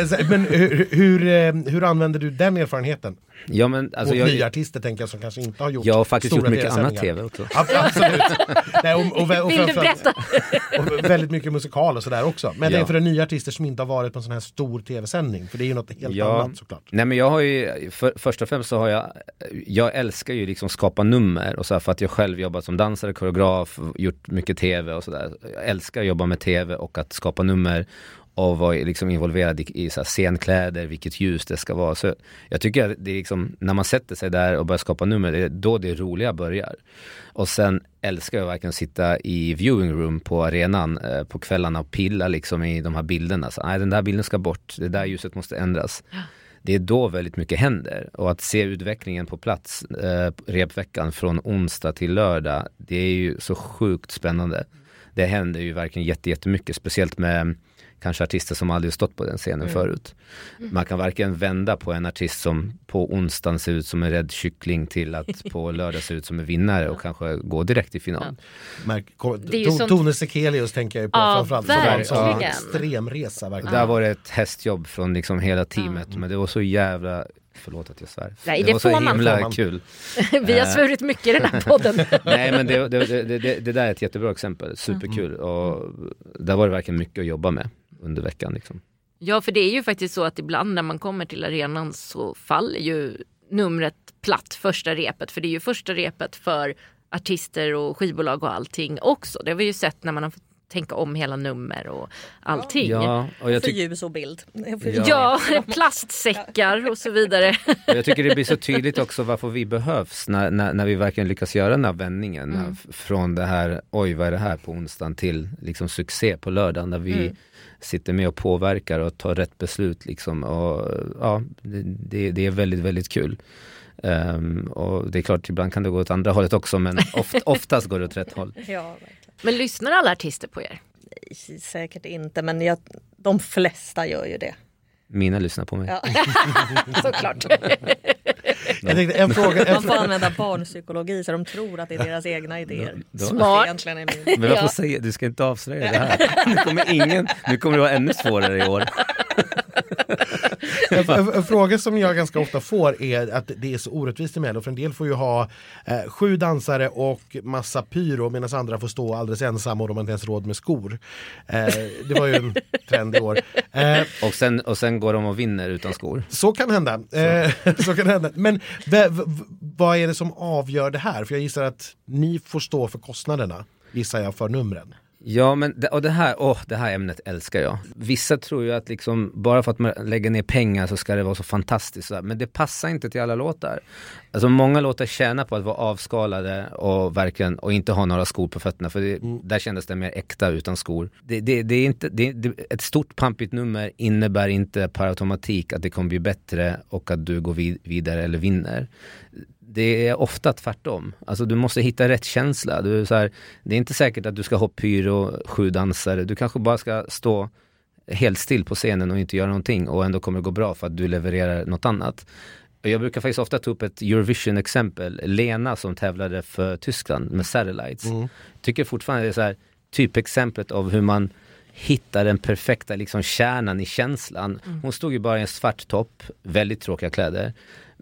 eh, men hur, hur, eh, hur använder du den erfarenheten? Ja, men alltså Mot jag, nya artister tänker jag som kanske inte har gjort jag har faktiskt gjort mycket annat tv också. Ab- Absolut. Nej, och, och, och, Vill du berätta? och väldigt mycket musikal och sådär också. Men Ja. tänker för de nya artister som inte har varit på en sån här stor tv-sändning. För det är ju något helt Ja. annat såklart. Nej men jag har ju, för, först och främst så har jag, jag älskar ju liksom skapa nummer och så här för att jag själv jobbat som dansare, koreograf, gjort mycket tv och sådär. Jag älskar att jobba med tv och att skapa nummer och vara liksom involverad i, i så här scenkläder, vilket ljus det ska vara. Så jag tycker att det är liksom, när man sätter sig där och börjar skapa nummer, det är då det roliga börjar. Och sen älskar jag verkligen att sitta i viewing room på arenan eh, på kvällarna och pilla liksom i de här bilderna. Så, nej, den där bilden ska bort, det där ljuset måste ändras det är då väldigt mycket händer. Och att se utvecklingen på plats, eh, repveckan från onsdag till lördag, det är ju så sjukt spännande. Det händer ju verkligen jättemycket, speciellt med kanske artister som aldrig stått på den scenen mm. förut. Man kan varken vända på en artist som på onsdagen ser ut som en rädd kyckling till att på lördag ser ut som en vinnare och kanske gå direkt till final. Ja. Sånt... Tone Sekelius tänker jag på ja, framförallt. Verkligen. extrem resa verkligen. Där var det ett hästjobb från liksom hela teamet mm. men det var så jävla Förlåt att jag svär. Nej, det, det var så himla man. kul. Vi har svurit mycket i den här podden. Nej men det, det, det, det, där är ett jättebra exempel, superkul. Mm. Och där var det verkligen mycket att jobba med under veckan. Liksom. Ja, för det är ju faktiskt så att ibland när man kommer till arenan så faller ju numret platt första repet. För det är ju första repet för artister och skivbolag och allting också. Det har vi ju sett när man har fått tänka om hela nummer och allting. Ja, och jag för ljus och bild. Ja, ja plastsäckar och så vidare. Jag tycker det blir så tydligt också varför vi behövs när, när, när vi verkligen lyckas göra den här vändningen. Mm. Från det här, oj vad är det här på onsdagen till liksom succé på lördagen. Där vi mm sitter med och påverkar och tar rätt beslut. Liksom. Och, ja, det, det är väldigt, väldigt kul. Um, och det är klart, ibland kan det gå åt andra hållet också, men oft, oftast går det åt rätt håll. Ja, men lyssnar alla artister på er? Nej, säkert inte, men jag, de flesta gör ju det. Mina lyssnar på mig. Ja. Såklart. Jag tänkte, en fråga, en Man får använda barnpsykologi så de tror att det är deras egna idéer. Då, Smart. Egentligen är min. Men varför säga, du ska inte avslöja det här. Nu kommer ingen, nu kommer det vara ännu svårare i år. en, en, en, fråga som jag ganska ofta får är att det är så orättvist i Mello. För en del får ju ha eh, sju dansare och massa pyro medan andra får stå alldeles ensamma och de har inte ens råd med skor. Eh, det var ju en trend i år. Eh, och, sen, och sen går de och vinner utan skor. Så kan hända. Så. Eh, så kan hända. Men vad är det som avgör det här? För jag gissar att ni får stå för kostnaderna, gissar jag, för numren. Ja men det, och det här, oh, det här ämnet älskar jag. Vissa tror ju att liksom, bara för att man lägger ner pengar så ska det vara så fantastiskt. Men det passar inte till alla låtar. Alltså många låtar tjänar på att vara avskalade och verkligen och inte ha några skor på fötterna. För det, mm. där kändes det mer äkta utan skor. Det, det, det är inte, det, ett stort pampigt nummer innebär inte per automatik att det kommer bli bättre och att du går vid, vidare eller vinner det är ofta tvärtom. Alltså du måste hitta rätt känsla. Du, så här, det är inte säkert att du ska ha pyro, sju dansare. Du kanske bara ska stå helt still på scenen och inte göra någonting och ändå kommer det gå bra för att du levererar något annat. Jag brukar faktiskt ofta ta upp ett Eurovision-exempel. Lena som tävlade för Tyskland med Satellites. Mm. Tycker fortfarande det är så här, typexemplet av hur man hittar den perfekta liksom, kärnan i känslan. Mm. Hon stod ju bara i en svart topp, väldigt tråkiga kläder.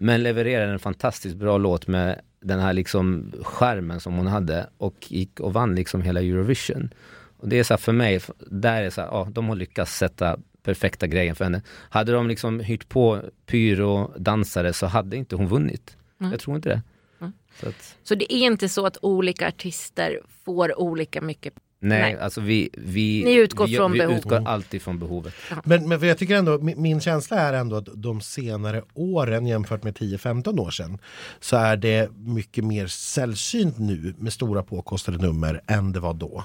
Men levererade en fantastiskt bra låt med den här liksom skärmen som hon hade och gick och vann liksom hela Eurovision. Och det är så här för mig, där är så här, ja, de har lyckats sätta perfekta grejen för henne. Hade de liksom hyrt på pyro-dansare så hade inte hon vunnit. Mm. Jag tror inte det. Mm. Så, att... så det är inte så att olika artister får olika mycket Nej, Nej, alltså vi, vi, Ni utgår vi, från vi utgår alltid från behovet. Men, men jag tycker ändå, min, min känsla är ändå att de senare åren jämfört med 10-15 år sedan så är det mycket mer sällsynt nu med stora påkostade nummer än det var då.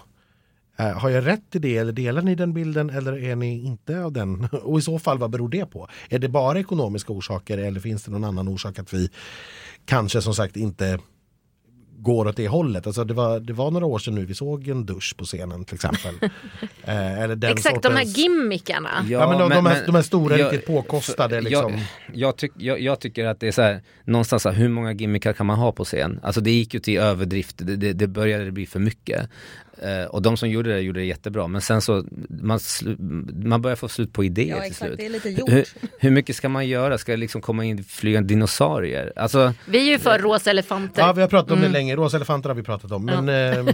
Uh, har jag rätt i det eller delar ni den bilden eller är ni inte av den? Och i så fall vad beror det på? Är det bara ekonomiska orsaker eller finns det någon annan orsak att vi kanske som sagt inte går åt det hållet. Alltså det, var, det var några år sedan nu vi såg en dusch på scenen till exempel. eh, eller den Exakt, sortens... de här gimmickarna. Ja, ja men, de, men, de, här, de här stora, jag, riktigt påkostade. Liksom. Jag, jag, tyck, jag, jag, tycker att det är så här, någonstans så här, hur många gimmickar kan man ha på scen? Alltså det gick ju till överdrift, det, det, det började bli för mycket. Uh, och de som gjorde det gjorde det jättebra men sen så man, man börjar få slut på idéer ja, till exakt, slut. Det är lite gjort. Hur, hur, mycket ska man göra? Ska det liksom komma in flygande dinosaurier? Alltså, vi är ju för rosa elefanter. Ja vi har pratat om mm. det länge, rosa elefanter har vi pratat om. Men, ja.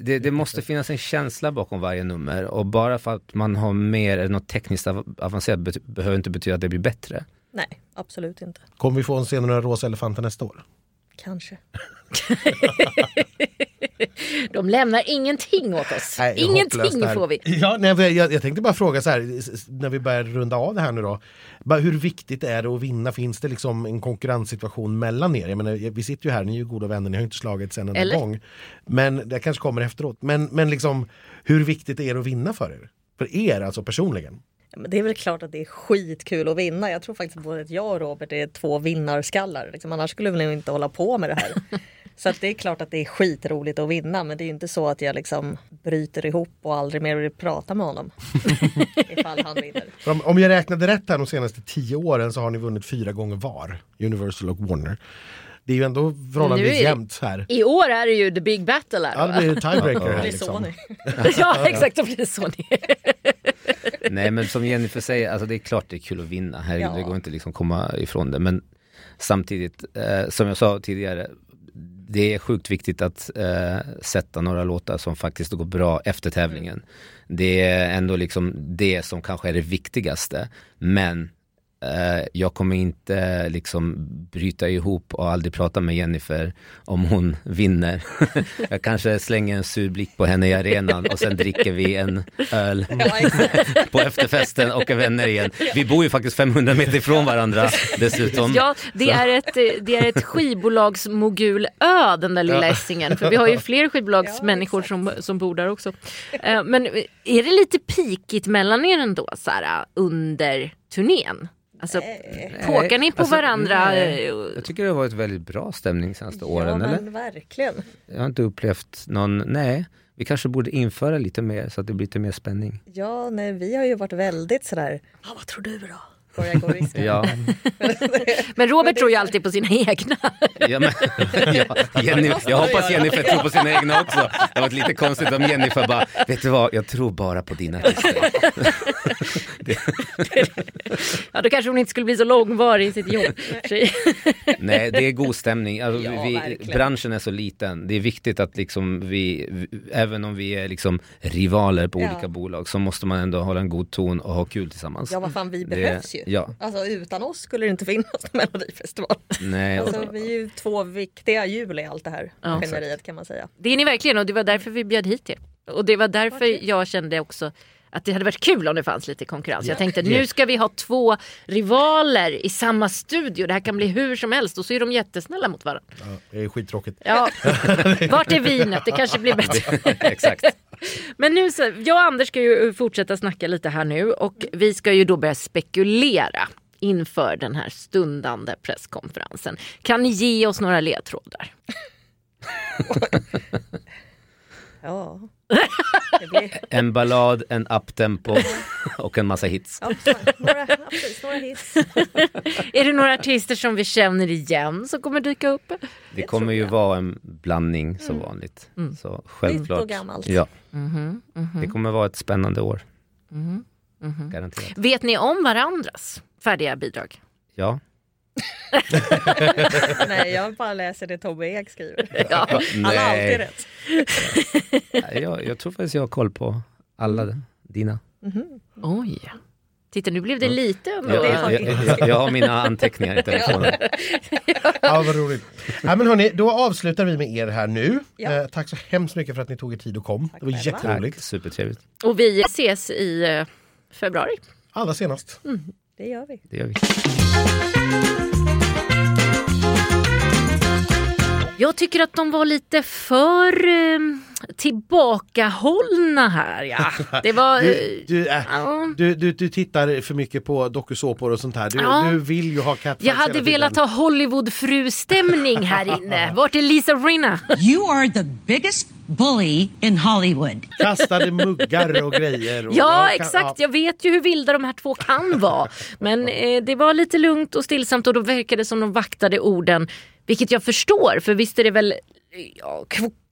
det, det, måste finnas en känsla bakom varje nummer och bara för att man har mer eller något tekniskt avancerat behöver inte betyda att det blir bättre. Nej, absolut inte. Kommer vi få en se några rosa elefanter nästa år? Kanske. De lämnar ingenting åt oss. Nej, ingenting får vi. Ja, nej, jag, jag tänkte bara fråga så här, när vi börjar runda av det här nu då. Bara hur viktigt är det att vinna? Finns det liksom en konkurrenssituation mellan er? Jag menar, vi sitter ju här, ni är ju goda vänner, ni har inte slagits en enda gång. Men det kanske kommer efteråt. Men, men liksom, hur viktigt är det att vinna för er? För er alltså personligen? Men det är väl klart att det är skitkul att vinna. Jag tror faktiskt både att jag och Robert är två vinnarskallar. Liksom, annars skulle vi väl inte hålla på med det här. Så att det är klart att det är skitroligt att vinna men det är inte så att jag liksom bryter ihop och aldrig mer vill prata med honom. Ifall han vinner. Om, om jag räknade rätt här de senaste tio åren så har ni vunnit fyra gånger var, Universal och Warner. Det är ju ändå förhållandevis det- jämnt här. I år är det ju the big battle här. Ja, det blir ju tiebreaker Det här blir liksom. Sony. ja exakt, då blir det så. Nej men som Jennifer säger, alltså det är klart det är kul att vinna, Herregud, Ja. det går inte liksom komma ifrån det. Men samtidigt, eh, som jag sa tidigare, det är sjukt viktigt att eh, sätta några låtar som faktiskt går bra efter tävlingen. Det är ändå liksom det som kanske är det viktigaste. Men jag kommer inte liksom bryta ihop och aldrig prata med Jennifer om hon vinner. jag kanske slänger en sur blick på henne i arenan och sen dricker vi en öl på efterfesten och är vänner igen. Vi bor ju faktiskt 500 meter ifrån varandra dessutom. Ja, det är ett, eh, det är ett skivbolagsmogulö den där lilla Essingen. För vi har ju fler skivbolagsmänniskor som, som bor där också. Eh, Men är det lite pikigt mellan er ändå så här, under turnén? Alltså, påkar ni på Alltså, varandra? nej. eh, Jag tycker det har varit väldigt bra stämning senaste åren, ja, eller? men verkligen. Jag har inte upplevt någon, nej. Vi kanske borde införa lite mer så att det blir lite mer spänning. Ja, nej, vi har ju varit väldigt sådär, ja, vad tror du då? Ja, Men Robert tror ju alltid på sina egna. ja, men, ja Jenny, jag hoppas. Jennifer tror på sina egna också. Det har varit lite konstigt om Jennifer bara, vet du vad, jag tror bara på dina artister. Ja, då kanske hon inte skulle bli så långvarig i sitt jobb. Nej, det är god stämning. Alltså, Ja, vi, branschen är så liten. Det är viktigt att liksom vi, även om vi är liksom rivaler på Ja. olika bolag, så måste man ändå hålla en god ton och ha kul tillsammans. Ja, vad fan, vi Det- behövs ju. Ja, Alltså utan oss skulle det inte finnas melodifestival. nej. Alltså, vi är ju två viktiga hjul i allt det här Ja. maskineriet kan man säga. Det är ni verkligen och det var därför vi bjöd hit er. Och det var därför jag kände också att det hade varit kul om det fanns lite konkurrens. Jag tänkte nu ska vi ha två rivaler i samma studio. Det här kan bli hur som helst och så är de jättesnälla mot varandra. Ja, det är skittråkigt. Ja, vart är vinet? Det kanske blir bättre. Exakt. Men nu så, jag och Anders ska ju fortsätta snacka lite här nu och vi ska ju då börja spekulera inför den här stundande presskonferensen. Kan ni ge oss några ledtrådar? Ja. Blir... En ballad, en uptempo och en massa hits. några, några hits. Är det några artister som vi känner igen som kommer dyka upp? Det kommer ju vara en blandning som vanligt. Så självklart. Nytt och gammalt. Ja. Det kommer vara ett spännande år. Garanterat. Vet ni om varandras färdiga bidrag? Ja. Nej, jag bara läser det Tobbe Ek skriver. Ja. Han har alltid rätt. jag, jag tror faktiskt jag har koll på alla dina. Oj. Titta nu blev det lite ändå. Jag, jag, jag, jag har mina anteckningar i telefonen. Ja, vad roligt. Ja, men hörni, då avslutar vi med er här nu. Ja. Eh, tack så hemskt mycket för att ni tog er tid och kom. det var jätteroligt. Tack, supertrevligt. Och vi ses i eh, februari. Allra senast. Det gör vi. Det gör vi. Jag tycker att de var lite för eh, tillbakahållna här. Ja. Det var... Du, eh, du, äh, ja. du, du, du tittar för mycket på dokusåpor och sånt här. Du, Ja. du vill ju ha catfights Jag hade velat ha Hollywood-fru-stämning här inne. Vart är Lisa Rinna? You are the biggest bully in Hollywood. Kastade muggar och grejer. Och, Ja, kan- exakt. Jag vet ju hur vilda de här två kan vara. Men eh, det var lite lugnt och stillsamt och då verkade det som de vaktade orden. Vilket jag förstår, för visst är det väl eh, ja,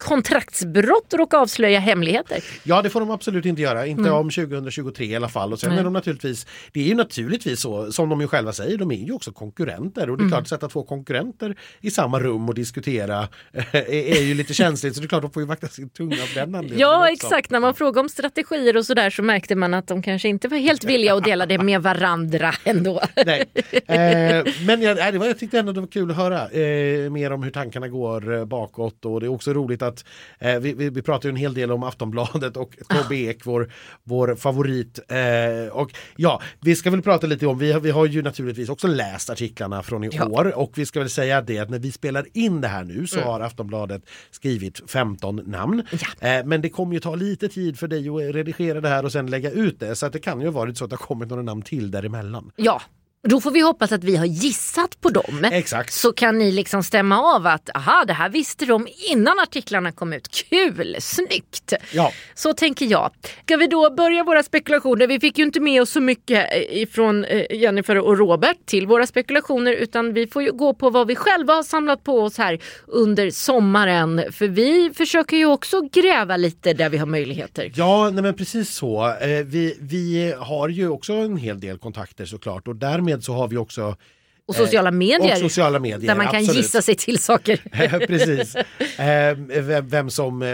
kontraktsbrott att råka avslöja hemligheter. Ja, det får de absolut inte göra. Inte Mm. om 2023 i alla fall. Och sen Nej. är de naturligtvis, det är ju naturligtvis så, som de ju själva säger, de är ju också konkurrenter. Mm. Och det är klart, att sätta två konkurrenter i samma rum och diskutera är, är ju lite känsligt. Så det är klart, de får ju vakta sin tunga av den anledningen Ja, också. exakt. När man frågade om strategier och sådär så märkte man att de kanske inte var helt villiga att dela det med varandra ändå. Nej. Eh, men jag, nej, det var, jag tyckte ändå det var kul att höra eh, mer om hur tankarna går eh, bakåt och det är också roligt att att eh, vi, vi, vi pratar ju en hel del om Aftonbladet och Tobbe Ek, vår, vår favorit. Eh, och ja, vi ska väl prata lite om, vi har, vi har ju naturligtvis också läst artiklarna från i Ja. år och vi ska väl säga det att när vi spelar in det här nu så Mm. har Aftonbladet skrivit 15 namn. Eh, men det kommer ju ta lite tid för dig att redigera det här och sen lägga ut det så att det kan ju ha varit så att det har kommit några namn till däremellan. Ja, då får vi hoppas att vi har gissat på dem. Exakt. Så kan ni liksom stämma av att aha, det här visste de innan artiklarna kom ut. Kul, snyggt! Ja. Så tänker jag. Ska vi då börja våra spekulationer? Vi fick ju inte med oss så mycket eh, ifrån eh, Jennifer och Robert till våra spekulationer utan vi får ju gå på vad vi själva har samlat på oss här under sommaren. För vi försöker ju också gräva lite där vi har möjligheter. Ja, nej men precis så. Eh, vi, vi har ju också en hel del kontakter såklart och därmed så har vi också och sociala medier. och sociala medier, Där man kan absolut. gissa sig till saker. Precis. Eh, vem, som, eh,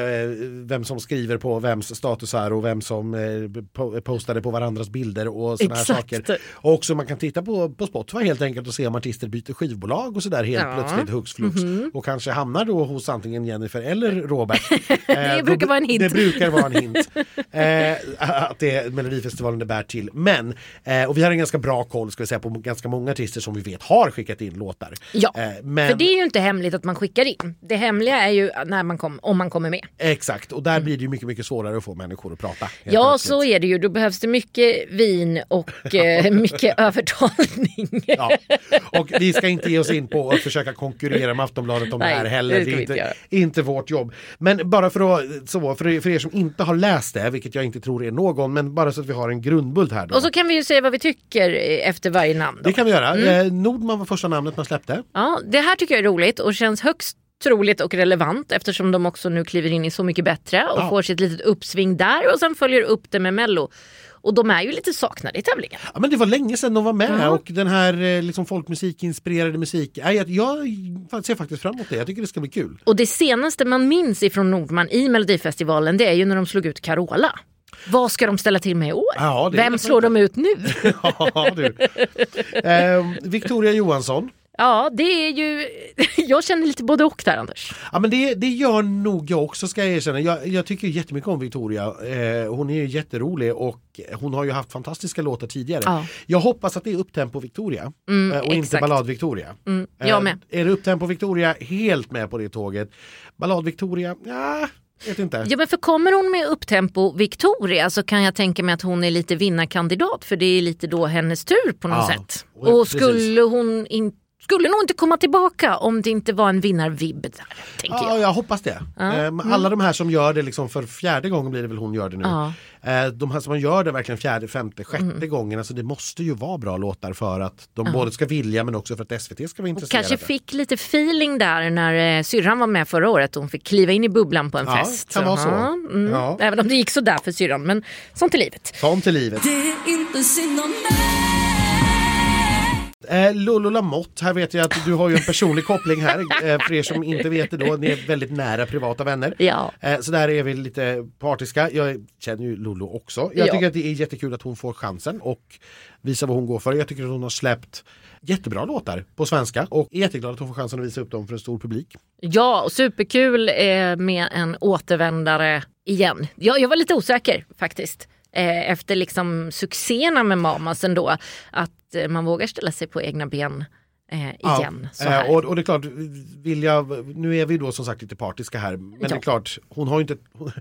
vem som skriver på vems statusar och vem som eh, po- postade på varandras bilder och sådana här saker. Och också man kan titta på, på Spotify helt enkelt och se om artister byter skivbolag och sådär helt Ja. Plötsligt hux flux. Och kanske hamnar då hos antingen Jennifer eller Robert. det brukar vara en hint. Det brukar vara en hint. eh, att det är Melodifestivalen det bär till. Men, eh, och vi har en ganska bra koll ska vi säga, på ganska många artister som vi vet har skickat in låtar. Ja, Eh, men... för det är ju inte hemligt att man skickar in. Det hemliga är ju när man kom, om man kommer med. Exakt, och där blir det ju mycket, mycket svårare att få människor att prata. Ja, plötsligt. så är det ju. Då behövs det mycket vin och eh, mycket övertalning. Ja. Och vi ska inte ge oss in på att försöka konkurrera med Aftonbladet om Nej, det här heller. det är inte inte, vårt jobb. Men bara för att, så, för, för er som inte har läst det, vilket jag inte tror är någon, men bara så att vi har en grundbult här. Då. Och så kan vi ju säga vad vi tycker eh, efter varje namn. Då. Det kan vi göra. Mm. Nordman var första namnet man släppte. Ja, det här tycker jag är roligt och känns högst troligt och relevant eftersom de också nu kliver in i Så mycket bättre och Ja. får sitt litet uppsving där och sen följer upp det med Mello. Och de är ju lite saknade i tävlingen. Ja, men det var länge sedan de var med Ja. och den här eh, liksom, folkmusikinspirerade musik, jag, jag ser faktiskt fram emot det. Jag tycker det ska bli kul. Och det senaste man minns ifrån Nordman i Melodifestivalen det är ju när de slog ut Carola. Vad ska de ställa till med i år? Ja, Vem slår de ut nu? Ja. Eh, Victoria Johansson. Ja, det är ju... Jag känner lite både och där Anders. Ja men det, det gör nog jag också ska jag erkänna. Jag, jag tycker jättemycket om Victoria. Eh, hon är ju jätterolig och hon har ju haft fantastiska låtar tidigare. Ja. Jag hoppas att det är upptempo Victoria Mm, eh, och inte exakt. ballad Victoria. Mm, jag med. är det upptempo Victoria, helt med på det tåget. Ballad Victoria, ja, vet inte. Ja men för kommer hon med upptempo Victoria så kan jag tänka mig att hon är lite vinnarkandidat för det är lite då hennes tur på något Ja, sätt. och- precis. skulle hon in, skulle nog inte komma tillbaka om det inte var en vinnarvibb där, tänker Ja, jag. jag hoppas det. Ja. Eh, men Alla de här som gör det liksom för fjärde gången blir det väl hon gör det nu. Ja. Eh, De här som gör det verkligen fjärde, femte, sjätte Mm. gången. Alltså det måste ju vara bra låtar för att de både ska vilja men också för att SVT ska vara Och intresserade. kanske fick lite feeling där när eh, syrran var med förra året och hon fick kliva in i bubblan på en Ja, fest. kan vara så. Ja, mm. Ja. Även om det gick så där för syrran men sånt är livet. Sånt till livet. Det är inte synd om mig Eh, Lolo Lamotte, här vet jag att du har ju en personlig koppling här. Eh, för er som inte vet det då, ni är väldigt nära privata vänner. Ja. Eh, så där är vi lite partiska. Jag känner ju Lolo också. Jag Ja. tycker att det är jättekul att hon får chansen och visa vad hon går för. Jag tycker att hon har släppt jättebra låtar på svenska och är jätteglad att hon får chansen att visa upp dem för en stor publik. Ja, superkul eh, med en återvändare igen. Jag, jag var lite osäker faktiskt. Eh, efter liksom succéerna med Mamas ändå. Att eh, man vågar ställa sig på egna ben eh, igen. Så eh, här. och, och det är klart, vill jag, nu är vi då som sagt lite partiska här. Men det Ja. är klart, hon har ju, inte,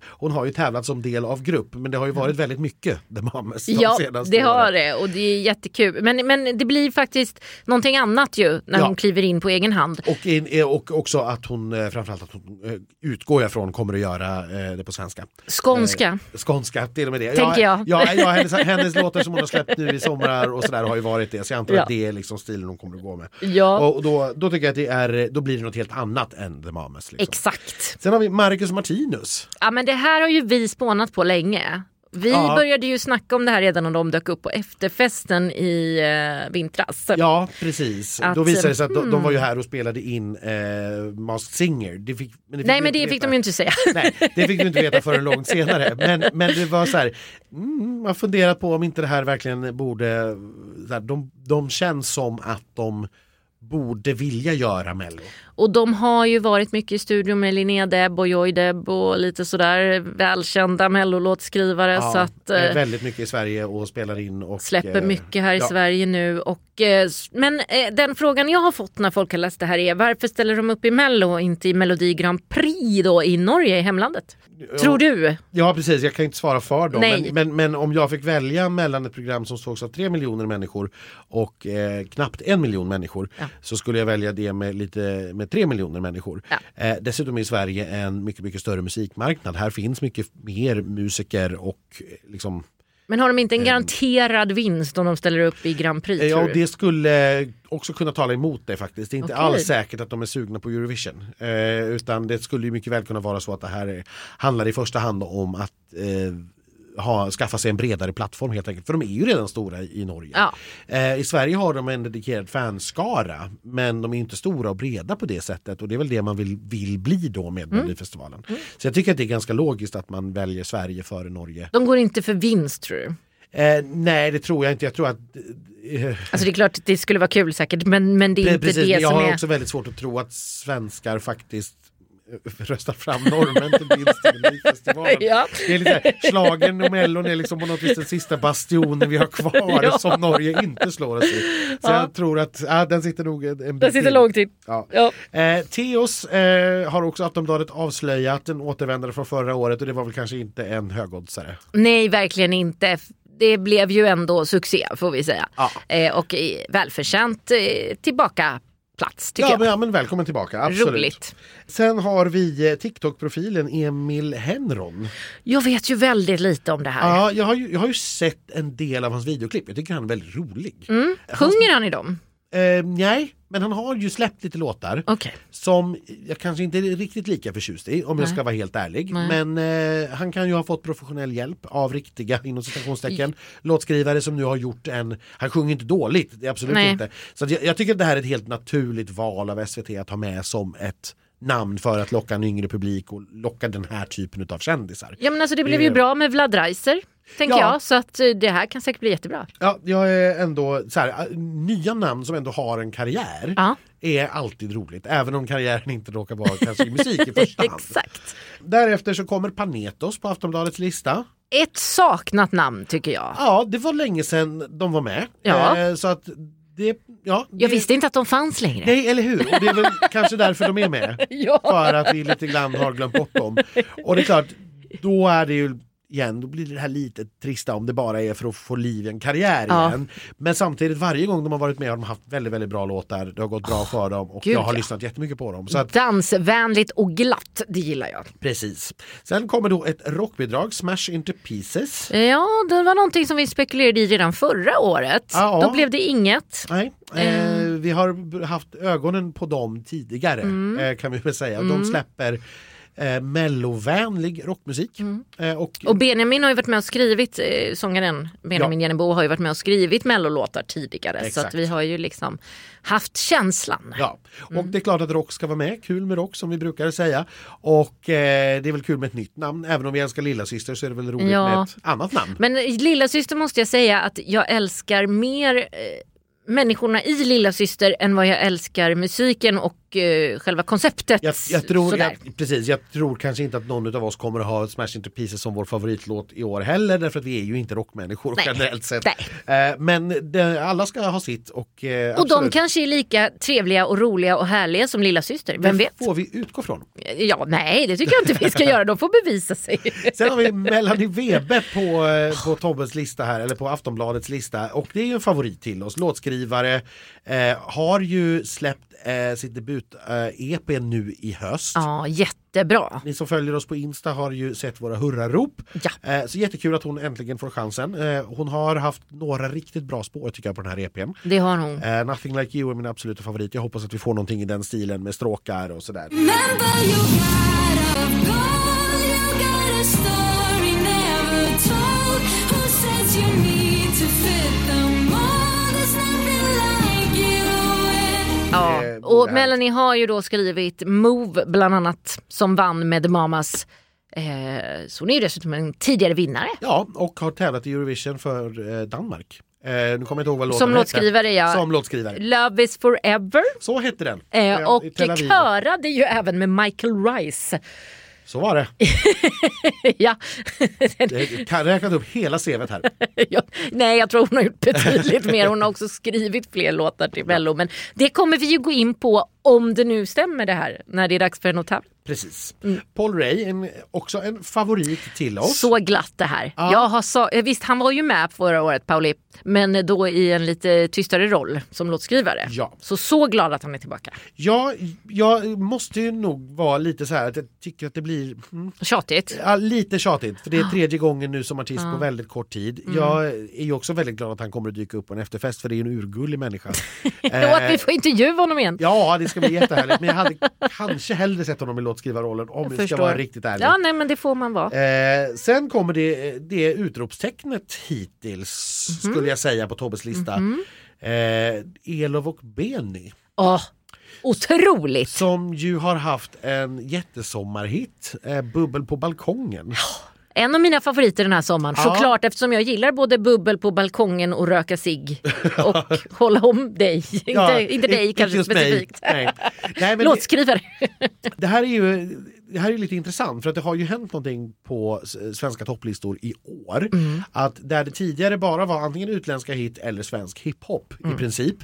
hon har ju tävlat som del av grupp. Men det har ju varit väldigt mycket The Mamas de Ja, senaste det har åren. det och det är jättekul. Men, men det blir faktiskt någonting annat ju när Ja. hon kliver in på egen hand. Och, in, eh, och också att hon, eh, framförallt att hon, eh, utgår jag från, kommer att göra eh, det på svenska. Skånska. Skånska, till och med det. Tänker jag. Ja, ja hennes, hennes låtar som hon har släppt nu i somrar och sådär har ju varit det. Så jag antar Ja. att det är liksom stilen hon kommer att gå med. Ja, Och då, då tycker jag att det är, då blir det något helt annat än The Mamas. Liksom. exakt. Sen har vi Marcus Martinus. Ja men det här har ju vi spånat på länge. Vi Ja. började ju snacka om det här redan när de dök upp på efterfesten i eh, vintras. Ja precis. Att, då visade det sig att de, de var ju här och spelade in eh, Masked Singer. Det fick, men det fick Nej men det fick veta. de ju inte säga. Nej, det fick du inte veta förrän långt senare. Men, men det var så här, mm, man funderar på om inte det här verkligen borde, så här, de, de känns som att de borde vilja göra Mello. Och de har ju varit mycket i studion med Linnea Deb och Joy Deb och lite sådär välkända mellolåtskrivare. Ja, så att, är eh, väldigt mycket i Sverige och spelar in. Och, släpper eh, mycket här i ja. Sverige nu. Och, eh, men eh, den frågan jag har fått när folk har läst det här är varför ställer de upp i Mello och inte i Melodi Grand Prix då i Norge, i hemlandet? Tror du? Ja precis, jag kan inte svara för dem. Men, men, men om jag fick välja mellan ett program som sågs av tre miljoner människor och knappt en miljon människor så skulle jag välja det med, lite, med tre miljoner människor. Ja. Eh, dessutom är Sverige en mycket, mycket större musikmarknad. Här finns mycket mer musiker och eh, liksom Men har de inte en garanterad vinst om de ställer upp i Grand Prix? Eh, Ja, det skulle också kunna tala emot det faktiskt. Det är inte Okej. alls säkert att de är sugna på Eurovision. Eh, utan det skulle ju mycket väl kunna vara så att det här är, handlar i första hand om att eh, ha, skaffa sig en bredare plattform helt enkelt. För de är ju redan stora i, i Norge. Ja. Eh, I Sverige har de en dedikerad fanskara men de är inte stora och breda på det sättet och det är väl det man vill, vill bli då med Mm. Melodifestivalen. Så jag tycker att det är ganska logiskt att man väljer Sverige före Norge. De går inte för vinst tror du? Eh, nej det tror jag inte. Jag tror att eh, Alltså det är klart att det skulle vara kul säkert men, men det är Pre- inte Precis, det jag som har är... också väldigt svårt att tro att svenskar faktiskt eh, röstar fram norrmän till vinst i Melodifestivalen. Ja. Det är lite schlagern och mellon är liksom på något vis den sista bastionen vi har kvar Ja. som Norge inte slår oss i. Så jag tror att ja, den sitter nog en, en Den sitter långt in. Ja. Ja. Eh, Teos eh, har också Aftonbladet avslöjat en återvändare från förra året och det var väl kanske inte en högoddsare. Nej, verkligen inte. Det blev ju ändå succé får vi säga. Ja. Eh, och välförtjänt eh, tillbaka plats tycker Ja men, ja men välkommen tillbaka, absolut. Roligt. Sen har vi eh, TikTok-profilen Emil Henron. Jag vet ju väldigt lite om det här. Ja, jag har, ju, jag har ju sett en del av hans videoklipp. Jag tycker han är väldigt rolig. Mm. Sjunger han i dem? Eh, nej, men han har ju släppt lite låtar Okej. som jag kanske inte är riktigt lika förtjust i om jag Nej. ska vara helt ärlig. Nej. Men eh, han kan ju ha fått professionell hjälp av riktiga inom citationstecken låtskrivare som nu har gjort en, han sjunger inte dåligt, absolut Nej. inte. Så jag, jag tycker att det här är ett helt naturligt val av SVT att ha med som ett namn för att locka en yngre publik och locka den här typen av kändisar. Ja men alltså det blev ju Eh. bra med Vlad Reiser. Tänker Ja. jag. Så att eh, det här kan säkert bli jättebra. Ja, jag är ändå så här, äh, nya namn som ändå har en karriär Ja. är alltid roligt. Även om karriären inte råkar vara kanske i musik i första hand. Exakt. Därefter så kommer Panetos på Aftonbladets lista. Ett saknat namn tycker jag. Ja, det var länge sedan de var med. Ja. Eh, så att det, ja. Jag det, visste inte att de fanns längre. Nej, eller hur? Och det är väl kanske därför de är med. Ja. För att vi lite grann har glömt bort dem. Och det är klart, då är det ju igen, då blir det här lite trista om det bara är för att få liv i en karriär Ja. igen. Men samtidigt varje gång de har varit med har de haft väldigt, väldigt bra låtar. Det har gått bra för dem och gud, jag har ja. lyssnat jättemycket på dem. Så att, Dansvänligt och glatt, det gillar jag. precis. Sen kommer då ett rockbidrag, Smash Into Pieces. Ja, det var någonting som vi spekulerade i redan förra året. Ja. Då blev det inget. Nej, eh, vi har haft ögonen på dem tidigare Mm. eh, kan vi väl säga. De släpper eh, mellovänlig rockmusik. Mm. Eh, och, Och Benjamin har ju varit med och skrivit, eh, sångaren Benjamin Ja. Jennebo har ju varit med och skrivit mellolåtar tidigare. Så Exakt. att vi har ju liksom haft känslan. Ja, och Mm. det är klart att rock ska vara med. Kul med rock som vi brukar säga. Och eh, det är väl kul med ett nytt namn. Även om vi älskar Lilla Syster så är det väl roligt Ja. med ett annat namn. Men lilla syster måste jag säga att jag älskar mer eh, människorna i lilla syster än vad jag älskar musiken och eh, själva konceptet. Jag, jag, tror, jag, precis, jag tror kanske inte att någon av oss kommer att ha Smash Into Pieces som vår favoritlåt i år heller därför att vi är ju inte rockmänniskor Nej. generellt sett. Nej. Eh, men det, alla ska ha sitt och, eh, och de kanske är lika trevliga och roliga och härliga som lilla syster. Vem Det vet? får vi utgå från. Ja, nej, det tycker jag inte vi ska göra. De får bevisa sig. Sen har vi Melanie Webe på, eh, på Tobbes lista här, eller på Aftonbladets lista. Och det är ju en favorit till oss. Låtskrivare, eh, har ju släppt eh, sitt debut-EP nu i höst. Ja, jättebra. Ni som följer oss på Insta har ju sett våra hurrarop. Ja. Eh, så jättekul att hon äntligen får chansen. Eh, hon har haft några riktigt bra spår tycker jag på den här EPn. Det har hon. Eh, Nothing Like You är min absoluta favorit. Jag hoppas att vi får någonting i den stilen med stråkar och sådär. Ja. Eh, Och Melanie har ju då skrivit Move bland annat som vann med The Mamas. Eh, så hon är ju dessutom en tidigare vinnare. Ja, och har tävlat i Eurovision för eh, Danmark. Eh, nu kommer jag inte ihåg vad låten Som låtskrivare, ja. Som låtskrivare. Love is forever. Så hette den. Eh, och körade ju även med Michael Rice. Så var det. ja. Jag kan räkna upp hela CVt här. Ja, nej, jag tror hon har gjort betydligt mer. Hon har också skrivit fler låtar till Mello. Men det kommer vi ju gå in på om det nu stämmer det här när det är dags för en tävla. Precis. Paul Ray, en, också en favorit till oss. Så glatt det här. Ja. Jag har sa, eh, visst, han var ju med förra året, Pauli, men då i en lite tystare roll som låtskrivare. Ja. Så så glad att han är tillbaka. Ja, jag måste ju nog vara lite så här att jag tycker att det blir mm, Tjatigt. ja, lite tjatigt. För det är tredje gången nu som artist på väldigt kort tid. Mm. Jag är ju också väldigt glad att han kommer att dyka upp på en efterfest för det är en urgullig människa. Och att vi får intervjua honom igen. Ja, det ska bli jättehärligt. Men jag hade kanske hellre sett honom i låtskrivarrollen om jag ska vara riktigt ärlig. Ja, nej, men det får man vara. Eh, sen kommer det, det utropstecknet hittills Mhm. skulle jag säga på Tobbes lista. Eh, Elov och Beny Åh, otroligt! som ju har haft en jättesommarhit, eh, Bubbel på balkongen. En av mina favoriter den här sommaren. Ja. Såklart eftersom jag gillar både bubbel på balkongen och röka cigg. Och hålla om dig. Ja, inte, inte dig kanske specifikt. Nej. Nej, men det, Låtskrivare. det här är ju det här är lite intressant för att det har ju hänt någonting på svenska topplistor i år. Mm. Att där det tidigare bara var antingen utländska hit eller svensk hiphop Mm. i princip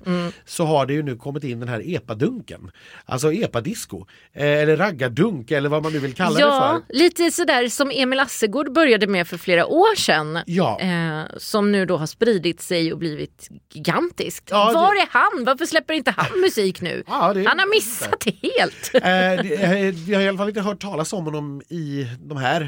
så har det ju nu kommit in den här epadunken. Alltså epadisco eh, eller raggardunk eller vad man nu vill kalla det Ja, för. lite sådär som Emil Assegård började med för flera år sedan. Ja. Eh, som nu då har spridit sig och blivit gigantiskt. Ja, det- Var är han? Varför släpper inte han musik nu? Ja, det- Han har missat det helt. Eh, det, eh, jag har i alla fall inte hört talas om honom i de här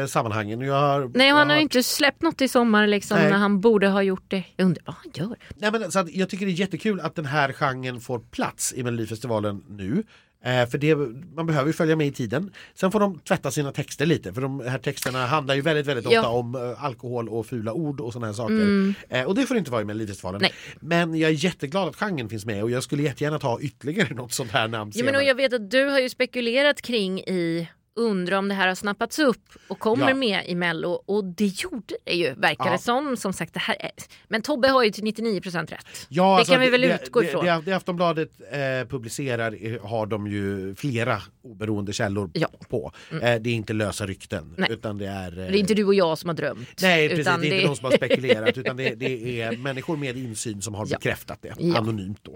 eh, sammanhangen. Jag har, Nej, han har hört- inte släppt något i sommar liksom, Nej. när han borde ha gjort det. Jag undrar vad han gör. Nej, men, så att jag tycker det är jättekul att den här genren får plats i Melodifestivalen nu. Eh, för det, man behöver ju följa med i tiden. Sen får de tvätta sina texter lite för de här texterna handlar ju väldigt, väldigt Ja. ofta om eh, alkohol och fula ord och sådana här saker. Eh, och det får inte vara i Melodifestivalen. Men jag är jätteglad att genren finns med och jag skulle jättegärna ta ytterligare något sånt här namn Ja, men och jag vet att du har ju spekulerat kring i undra om det här har snappats upp och kommer Ja. med i Mello och det gjorde det ju verkar Ja. det som. Som sagt, det här är... Men Tobbe har ju till 99% rätt. Ja, det alltså, kan vi väl det, utgå det, ifrån. Det, det Aftonbladet eh, publicerar eh, har de ju flera oberoende källor Ja. på. Eh, det är inte lösa rykten. Nej. Utan det är, eh, Det är inte du och jag som har drömt. Nej precis, utan det är inte de som har spekulerat utan det, är människor med insyn som har bekräftat det. Mm, anonymt. Då.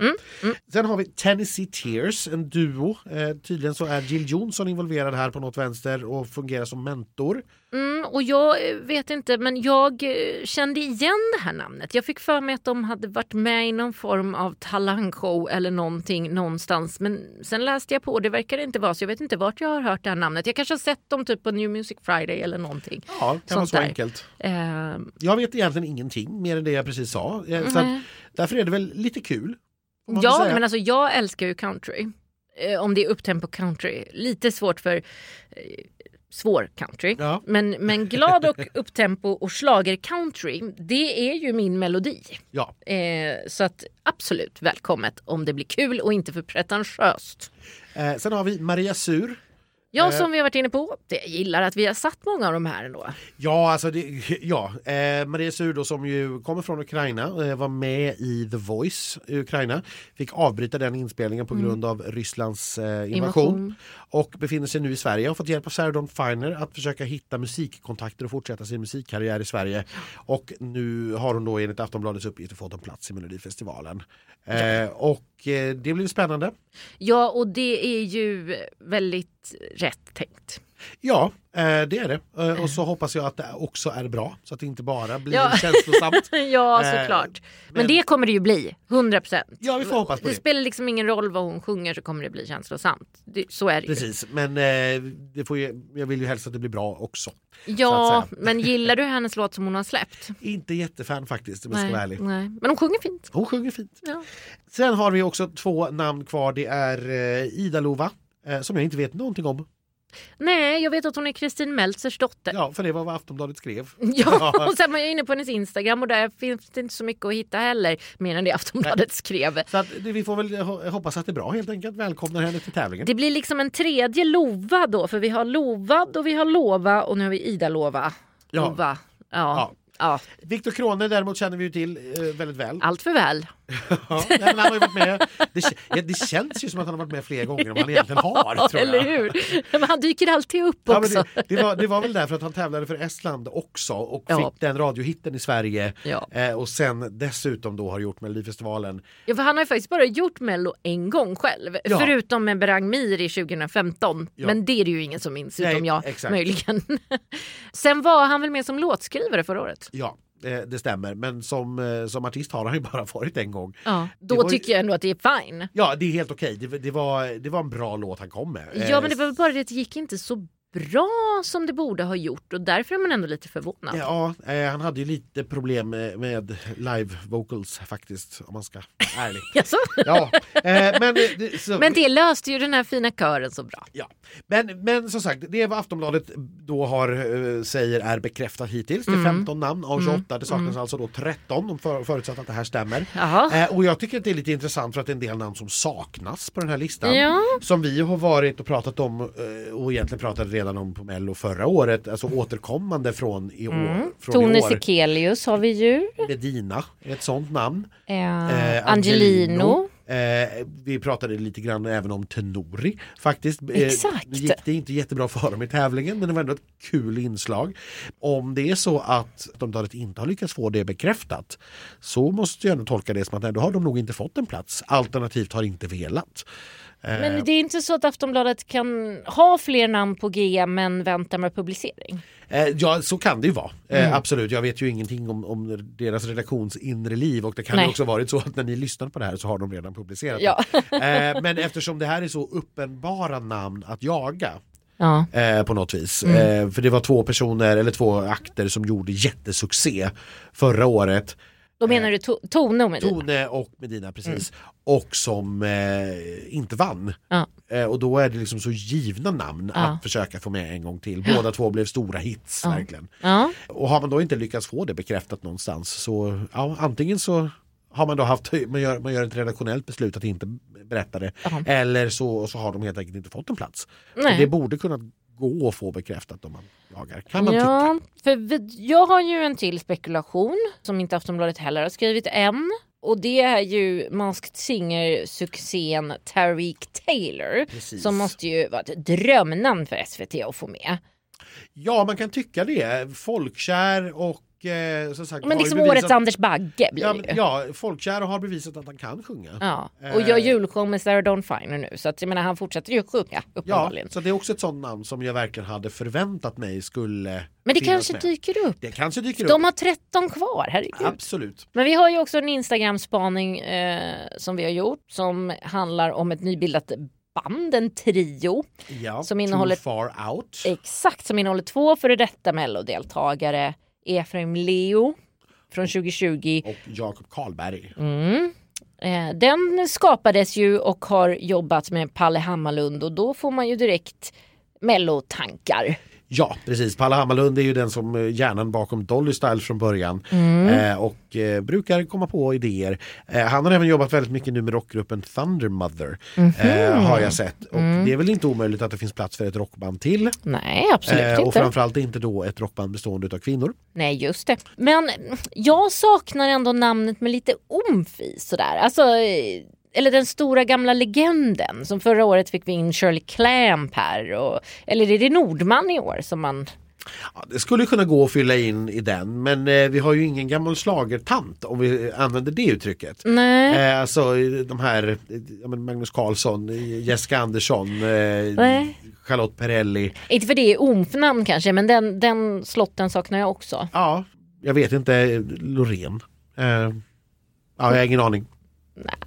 Sen har vi Tennessee Tears, en duo. Eh, tydligen så är Jill Johnson involverad här på något vänster och fungerar som mentor. Mm, och jag eh, vet inte, men jag eh, kände igen det här namnet. Jag fick för mig att de hade varit med i någon form av talangshow eller någonting någonstans. Men sen läste jag på och det verkar inte vara så jag vet inte vart jag har hört det här namnet. Jag kanske har sett dem typ på New Music Friday eller någonting. Ja, kan vara så där. enkelt. Eh, Jag vet egentligen ingenting mer än det jag precis sa. Eh, Så att, därför är det väl lite kul. ja, men alltså jag älskar ju country. Eh, om det är upptempo country. Lite svårt för eh, svår country. Ja. Men, men glad och upptempo och slager country, det är ju min melodi. Ja. Eh, så att absolut välkommet om det blir kul och inte för pretentiöst. Eh, sen har vi Maria Sur. Ja, Eh. som vi har varit inne på, jag gillar att vi har satt många av de här ändå. Ja, alltså det, ja. Eh, Maria Sur som ju kommer från Ukraina, eh, var med i The Voice i Ukraina. Fick avbryta den inspelningen på grund av Rysslands eh, invasion. Mm. Invasion. Och befinner sig nu i Sverige har fått hjälp av Sarah Dawn Finer att försöka hitta musikkontakter och fortsätta sin musikkarriär i Sverige. Och nu har hon då enligt Aftonbladets uppgifter fått en plats i Melodifestivalen. Eh, och eh, det blir spännande. Ja, och det är ju väldigt rätt tänkt. Ja, eh, det är det. Eh, och så hoppas jag att det också är bra så att det inte bara blir Ja. känslosamt. ja, Eh, såklart. Men, men- det kommer det ju bli, 100 procent. Ja, vi får hoppas på Det det. spelar liksom ingen roll vad hon sjunger så kommer det bli känslosamt. Det, så är det ju. Precis, men eh, det får ju, jag vill ju helst att det blir bra också. Ja, men gillar du hennes låt som hon har släppt? Inte jättefan faktiskt om jag ska vara ärlig. nej. Men hon sjunger fint. Hon sjunger fint. Ja. Sen har vi också två namn kvar. Det är Ida Lova som jag inte vet någonting om. Nej, jag vet att hon är Kristin Meltzers dotter. Ja, för det var vad Aftonbladet skrev. Ja, och sen var jag inne på hennes Instagram och där finns det inte så mycket att hitta heller mer än det Aftonbladet skrev. Så att, vi får väl ho- hoppas att det är bra helt enkelt. Välkomnar henne till tävlingen. Det blir liksom en tredje Lova då, för vi har Lovad och vi har Lova och nu har vi Ida Lova. Ja. Lova. Ja. Ja. Ja, Viktor Krone däremot känner vi ju till eh, väldigt väl. allt för väl. Ja, nej, han har varit med. Det, det känns ju som att han har varit med fler gånger än han egentligen har. Ja, tror jag. eller hur? Men han dyker alltid upp Ja, också. det, det, var, det var väl därför att han tävlade för Estland också och Ja. fick den radiohitten i Sverige eh, och sen dessutom då har gjort Melodifestivalen. Ja, för han har faktiskt bara gjort Mello en gång själv. Förutom med Berang Miri 2015. Ja. Men det är det ju ingen som minns utom jag exakt. möjligen. Sen var han väl med som låtskrivare förra året. Ja, det stämmer. Men som, eh, som artist har han ju bara varit en gång. Ja, då var ju- tycker jag ändå att det är fine. Ja, det är helt okej. Det, det, var, det var en bra låt han kom med. Ja Eh, men det var bara det att det gick inte så bra som det borde ha gjort och därför är man ändå lite förvånad. Ja, eh, han hade ju lite problem med, med live vocals faktiskt om man ska vara ärlig. Jaså? Ja, eh, men, det- så, Men det löste ju den här fina kören så bra. Ja. Men, men som sagt, det är vad Aftonbladet då har, eh, säger är bekräftat hittills. Det är 15 namn av 28, det saknas alltså då 13 om för, förutsatt att det här stämmer. Eh, och jag tycker att det är lite intressant för att det är en del namn som saknas på den här listan. Ja. Som vi har varit och pratat om eh, och egentligen pratade redan om på Mello förra året, alltså återkommande från i år. Från Tone i år. Sekelius har vi ju. Medina är ett sånt namn. Eh, Eh, Angelino. Eh, vi pratade lite grann även om Tenori faktiskt. Eh, Exakt. Nu gick det inte jättebra för dem i tävlingen men det var ändå ett kul inslag. Om det är så att de inte har lyckats få det bekräftat så måste jag ändå tolka det som att nej, då har de nog inte fått en plats alternativt har inte velat. Eh, Men det är inte så att Aftonbladet kan ha fler namn på G men vänta med publicering? Eh, ja, så kan det ju vara. Eh, Mm. absolut, jag vet ju ingenting om, om deras redaktions inre liv och det kan Nej. ju också varit så att när ni lyssnar på det här så har de redan publicerat Ja. det. Eh, men eftersom det här är så uppenbara namn att jaga Ja. eh, på något vis. Mm. Eh, för det var två personer eller två akter som gjorde jättesuccé förra året. Då menar du to- Tone och Medina? Tone och Medina precis. Och som eh, inte vann. Ja. Eh, och då är det liksom så givna namn Ja. att försöka få med en gång till. Båda två blev stora hits verkligen. Och har man då inte lyckats få det bekräftat någonstans så antingen så har man då haft, man gör, man gör ett redaktionellt beslut att inte berätta det. Eller så, så har de helt enkelt inte fått en plats. Det borde kunna gå att få bekräftat om man jagar. Kan man tycka. Ja, för vi, jag har ju en till spekulation som inte Aftonbladet heller har skrivit än. Och det är ju Masked Singer-succén Tariq Taylor. Precis. Som måste ju vara ett drömnamn för SVT att få med. Ja man kan tycka det. Folkkär och eh, som sagt Men liksom bevisat- årets Anders Bagge blir ja, men, ja, folkkär har bevisat att han kan sjunga. Ja, och gör Eh. julshow med Sarah Dawn Finer nu så att jag menar han fortsätter ju sjunga Ja, uppenbarligen. så det är också ett sånt namn som jag verkligen hade förväntat mig skulle Men det kanske med. dyker upp. Det kanske dyker De upp. har 13 kvar, herregud. Absolut. Men vi har ju också en Instagram-spaning eh, som vi har gjort som handlar om ett nybildat band, en trio. Ja, Som innehåller- Too far out. Exakt, som innehåller två före detta mellodeltagare. Efraim Leo från 2020. och Jakob Karlberg. Mm. Eh, den skapades ju och har jobbat med Palle Hammarlund och då får man ju direkt mellotankar. Ja precis, Palle Hammarlund är ju den som eh, hjärnan bakom Dolly Style från början Mm. eh, och eh, brukar komma på idéer. Eh, han har även jobbat väldigt mycket nu med rockgruppen Thunder Mother Mhm. eh, har jag sett och Mm. det är väl inte omöjligt att det finns plats för ett rockband till. Nej, absolut Eh, och inte. framförallt inte då ett rockband bestående av kvinnor. Nej, just det. Men jag saknar ändå namnet med lite omf i sådär. Alltså, eller den stora gamla legenden. Som förra året fick vi in Shirley Clamp här. Och, eller är det Nordman i år som man... Ja, det skulle kunna gå att fylla in i den men eh, vi har ju ingen gammal schlagertant om vi använder det uttrycket. Nej. Eh, alltså de här eh, Magnus Carlsson, Jessica Andersson, eh. Charlotte Perrelli. Inte för det är omf-namn kanske, men den, den slotten saknar jag också. Ja, jag vet inte, Loreen. Eh, ja, jag har ingen aning.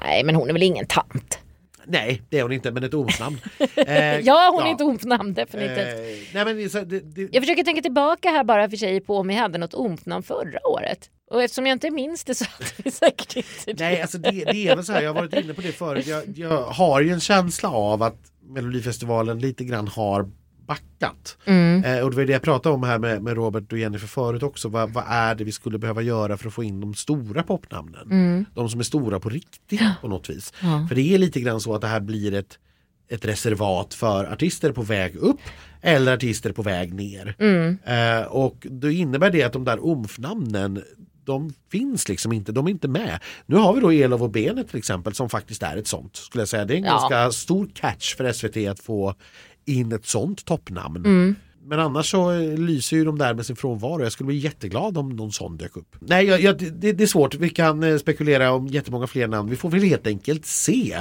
Nej, men hon är väl ingen tant? Nej, det är hon inte, men ett ormsnamn. Eh, Ja, hon är ett omf-namn definitivt. Eh, nej men så, det, det, Jag försöker tänka tillbaka här bara för sig på om vi hade något omf-namn förra året. Och eftersom jag inte minns det så hade vi säkert inte det. Nej, alltså det, det är väl så här, jag har varit inne på det förut. Jag, jag har ju en känsla av att Melodifestivalen lite grann har backat. Mm. Eh, och det var det jag pratade om här med, med Robert och Jennifer förut också. Vad, vad är det vi skulle behöva göra för att få in de stora popnamnen? Mm. De som är stora på riktigt på något vis. Ja. För det är lite grann så att det här blir ett ett reservat för artister på väg upp eller artister på väg ner. Eh, och då innebär det att de där omfnamnen de finns liksom inte, de är inte med. Nu har vi då Elov och Benet till exempel som faktiskt är ett sånt. Skulle jag säga. Det är en Ja. ganska stor catch för SVT att få in ett sånt toppnamn. Men annars så eh, lyser ju de där med sin frånvaro. Jag skulle bli jätteglad om någon sån dök upp. Nej, jag, jag, det, det är svårt. Vi kan eh, spekulera om jättemånga fler namn. Vi får väl helt enkelt se.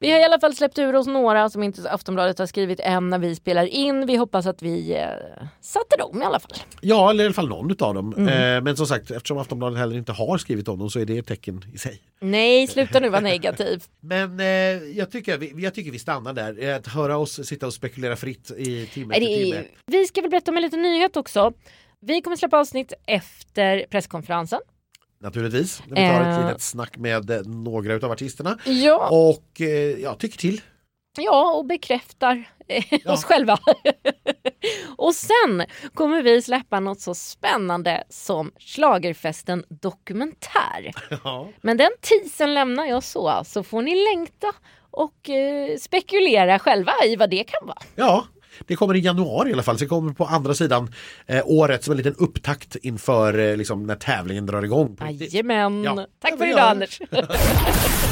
Vi har i alla fall släppt ur oss några som inte Aftonbladet har skrivit än när vi spelar in. Vi hoppas att vi eh, satte dem i alla fall. Ja, eller i alla fall någon utav dem. Eh, men som sagt, eftersom Aftonbladet heller inte har skrivit om dem så är det ett tecken i sig. Nej, sluta nu vara negativ. Men eh, jag, tycker, vi, jag tycker vi stannar där. Eh, Att höra oss sitta och spekulera fritt i timme efter timme. vi ska väl berätta om en liten nyhet också. Vi kommer släppa avsnitt efter presskonferensen. Naturligtvis. Vi tar ett Eh. litet snack med eh, några utav artisterna. Ja, Och eh, ja, tycker till. ja och bekräftar eh, oss själva. och sen kommer vi släppa något så spännande som Schlagerfesten dokumentär. Ja. Men den teasern lämnar jag så, så får ni längta och eh, spekulera själva i vad det kan vara. ja, det kommer i januari i alla fall. Så det kommer på andra sidan eh, året som en liten upptakt inför eh, liksom, när tävlingen drar igång. Jajamän. Ja. Tack för idag. Anders.